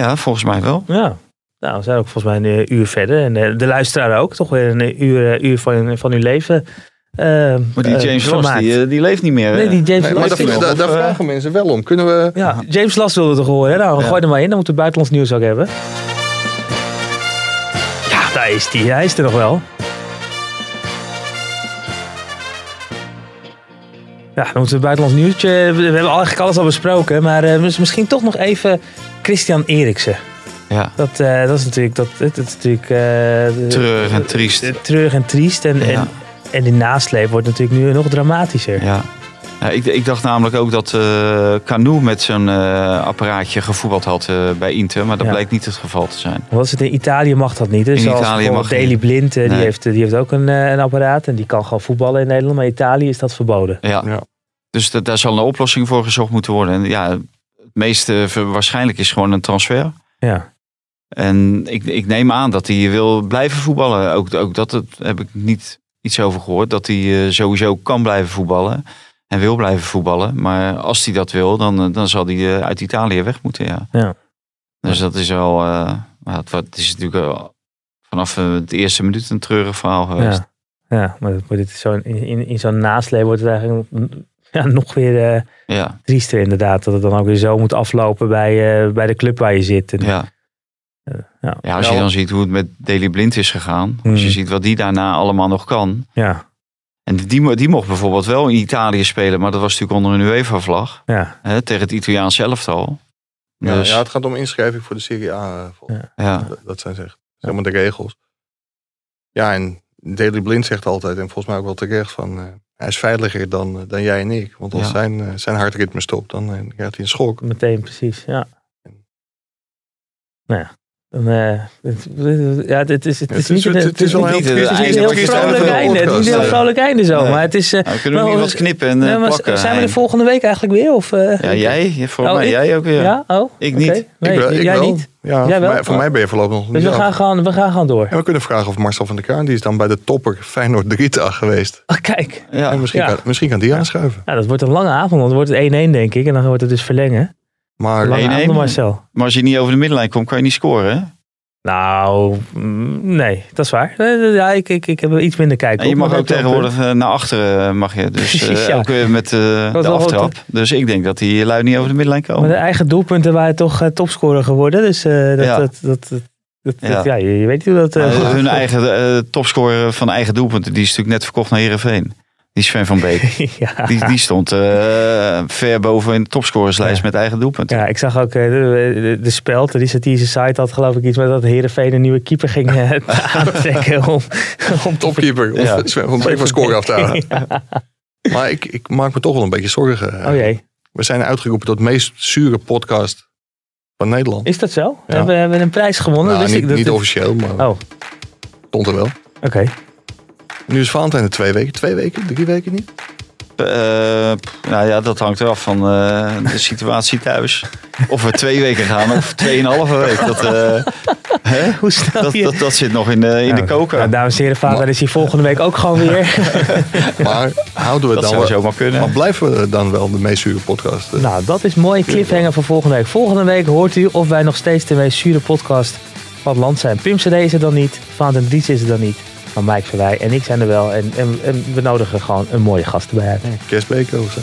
Ja, volgens mij wel. Ja. Nou, we zijn ook volgens mij een uur verder. En eh, de luisteraar ook. Toch weer een uur, uur van, van uw leven. Eh, Maar die eh, James vermaakt. die, eh, die leeft niet meer. Nee, die James Nee, maar Last. daar, nog, daar, vragen mensen wel om. Kunnen we... Ja, James Last wilde toch horen. Hè? Nou, Ja. gooi er maar in. Dan moeten we buitenlands nieuws ook hebben. Ja, daar is hij. Hij is er nog wel. Ja, dan moeten we buitenlands nieuwtje. We hebben eigenlijk alles al besproken. Maar eh, mis- misschien toch nog even Christian Eriksen. Ja, Dat, eh, dat is natuurlijk... Dat, dat is natuurlijk eh, de- treurig en triest. treurig en triest. En, Ja. en, en die nasleep wordt natuurlijk nu nog dramatischer. Ja. Ja, ik, ik dacht namelijk ook dat eh Canu met zo'n eh, apparaatje gevoetbald had eh, bij Inter. Maar dat Ja. bleek niet het geval te zijn. Want het in Italië mag dat niet. Dus In zoals Italië mag niet. Blind, die, Nee. heeft, die heeft ook een, eh, een apparaat. En die kan gewoon voetballen in Nederland. Maar in Italië is dat verboden. Ja. Ja. Dus da- daar zal een oplossing voor gezocht moeten worden. En ja, het meeste ver- waarschijnlijk is gewoon een transfer. Ja, En ik, ik neem aan dat hij wil blijven voetballen. Ook, ook dat het, heb ik niet iets over gehoord. Dat hij eh, sowieso kan blijven voetballen. En wil blijven voetballen. Maar als hij dat wil, dan, eh, dan zal hij eh, uit Italië weg moeten. Ja. Ja. Dus dat is wel. maar het, het is natuurlijk vanaf de eerste minuut een treurig verhaal geweest. ja. ja maar dit, is zo, in, in, in zo'n nasleep wordt het eigenlijk ja, nog weer Ja, triester inderdaad. Dat het dan ook weer zo moet aflopen bij, bij de club waar je zit. En, ja. Ja. ja als je dan ziet hoe het met Daley Blind is gegaan. Als je Hmm. ziet wat die daarna allemaal nog kan. ja, En die, die mocht bijvoorbeeld wel in Italië spelen. Maar dat was natuurlijk onder een UEFA-vlag. ja. Hè, tegen het Italiaans elftal. Ja, Dus, ja, ja, het gaat om inschrijving voor de Serie A. eh. Ja. Dat, dat zijn ze echt helemaal de regels. Ja, en Daley Blind zegt altijd, en volgens mij ook wel terecht, van eh, hij is veiliger dan, eh, dan jij en ik. Want als Ja. zijn, zijn hartritme stopt, dan krijgt hij een schok. Meteen precies, ja. Nou ja. Eh, het, ja, het is, het is Het niet een- het- het het heel het vrolijk de einde. Het is niet een heel vrolijk einde zo. Nee. Maar het is... eh, Nou, kunnen we niet wat knippen en eh, nee, plakken? zijn we er volgende week eigenlijk weer? Of, eh, Ja, jij. Volgens Oh, mij ik? jij ook weer. Ja? Oh, Ik niet. Nee, ik wel, ik jij wel. niet. Ja, Jij wel? Voor, mij, voor mij ben je voorlopig nog Dus niet we af. gaan, gewoon, we gaan gewoon door. En we kunnen vragen of Marcel van der Kraan, die is dan bij de topper Feyenoord Drita geweest. Oh, kijk. Ja. en misschien, kan, misschien kan die aanschuiven. Ja, dat wordt een lange avond. Want dan wordt het 1-1 denk ik. En dan wordt het dus verlengen. Maar Lange 1-1. avond Marcel. Maar als je niet over de middenlijn komt, kan je niet scoren. Hè? Nou, mm, nee. Dat is waar. Eh, Ja, ik, ik, ik heb er iets minder kijk En je op, mag ook tegenwoordig eh, naar achteren. eh, Mag je. Dus eh, Precies, ja. ook weer met eh, de aftrap. Dus ik denk dat die lui niet over de middenlijn Maar komen. de eigen doelpunten waren toch eh, topscorer geworden. Dus eh, dat, Ja. dat, dat, dat- Dat, Ja. dat- ja, je, je weet niet hoe dat... eh, hun eigen eh, topscorer van eigen doelpunten, die is natuurlijk net verkocht naar Heerenveen. Die Sven van Beek. ja. Die, die stond eh, ver boven in de topscorerslijst Ja. met eigen doelpunten. Ja, ik zag ook eh, de, de, de speld, de satirische site had geloof ik iets met dat Heerenveen een nieuwe keeper ging eh, aantrekken om, om Topkeeper. Om Ja. Sven van Beek van score af te halen. Maar ik, ik maak me toch wel een beetje zorgen. Oh jee, We zijn uitgeroepen tot meest zure podcast van Nederland. is dat zo? We Ja. hebben, hebben een prijs gewonnen. Nou, wist niet, ik dat niet dit- officieel, maar Oh, stond er wel. oké. Nu is Valentijn er twee weken. Twee weken? Drie weken niet? Eh, pff, nou ja, dat hangt af van eh, de situatie thuis. Of we twee weken gaan of tweeënhalve week. Dat, eh, hè? Hoe snel dat, je... dat, dat zit nog in de, in de koker. nou, dames en heren, vader is hier volgende week ook gewoon weer. Maar houden we dat dan wel... zomaar kunnen. Maar blijven we dan wel de meest zure podcast? nou, dat is mooi cliffhanger voor volgende week. Volgende week hoort u of wij nog steeds de meest zure podcast van het land zijn. Pim CD is er dan niet, Vaanten Dries is er dan niet. Maar Mike Verwij en ik zijn er wel. En, en, we nodigen gewoon een mooie gast erbij uit. Kerstbeker of zo.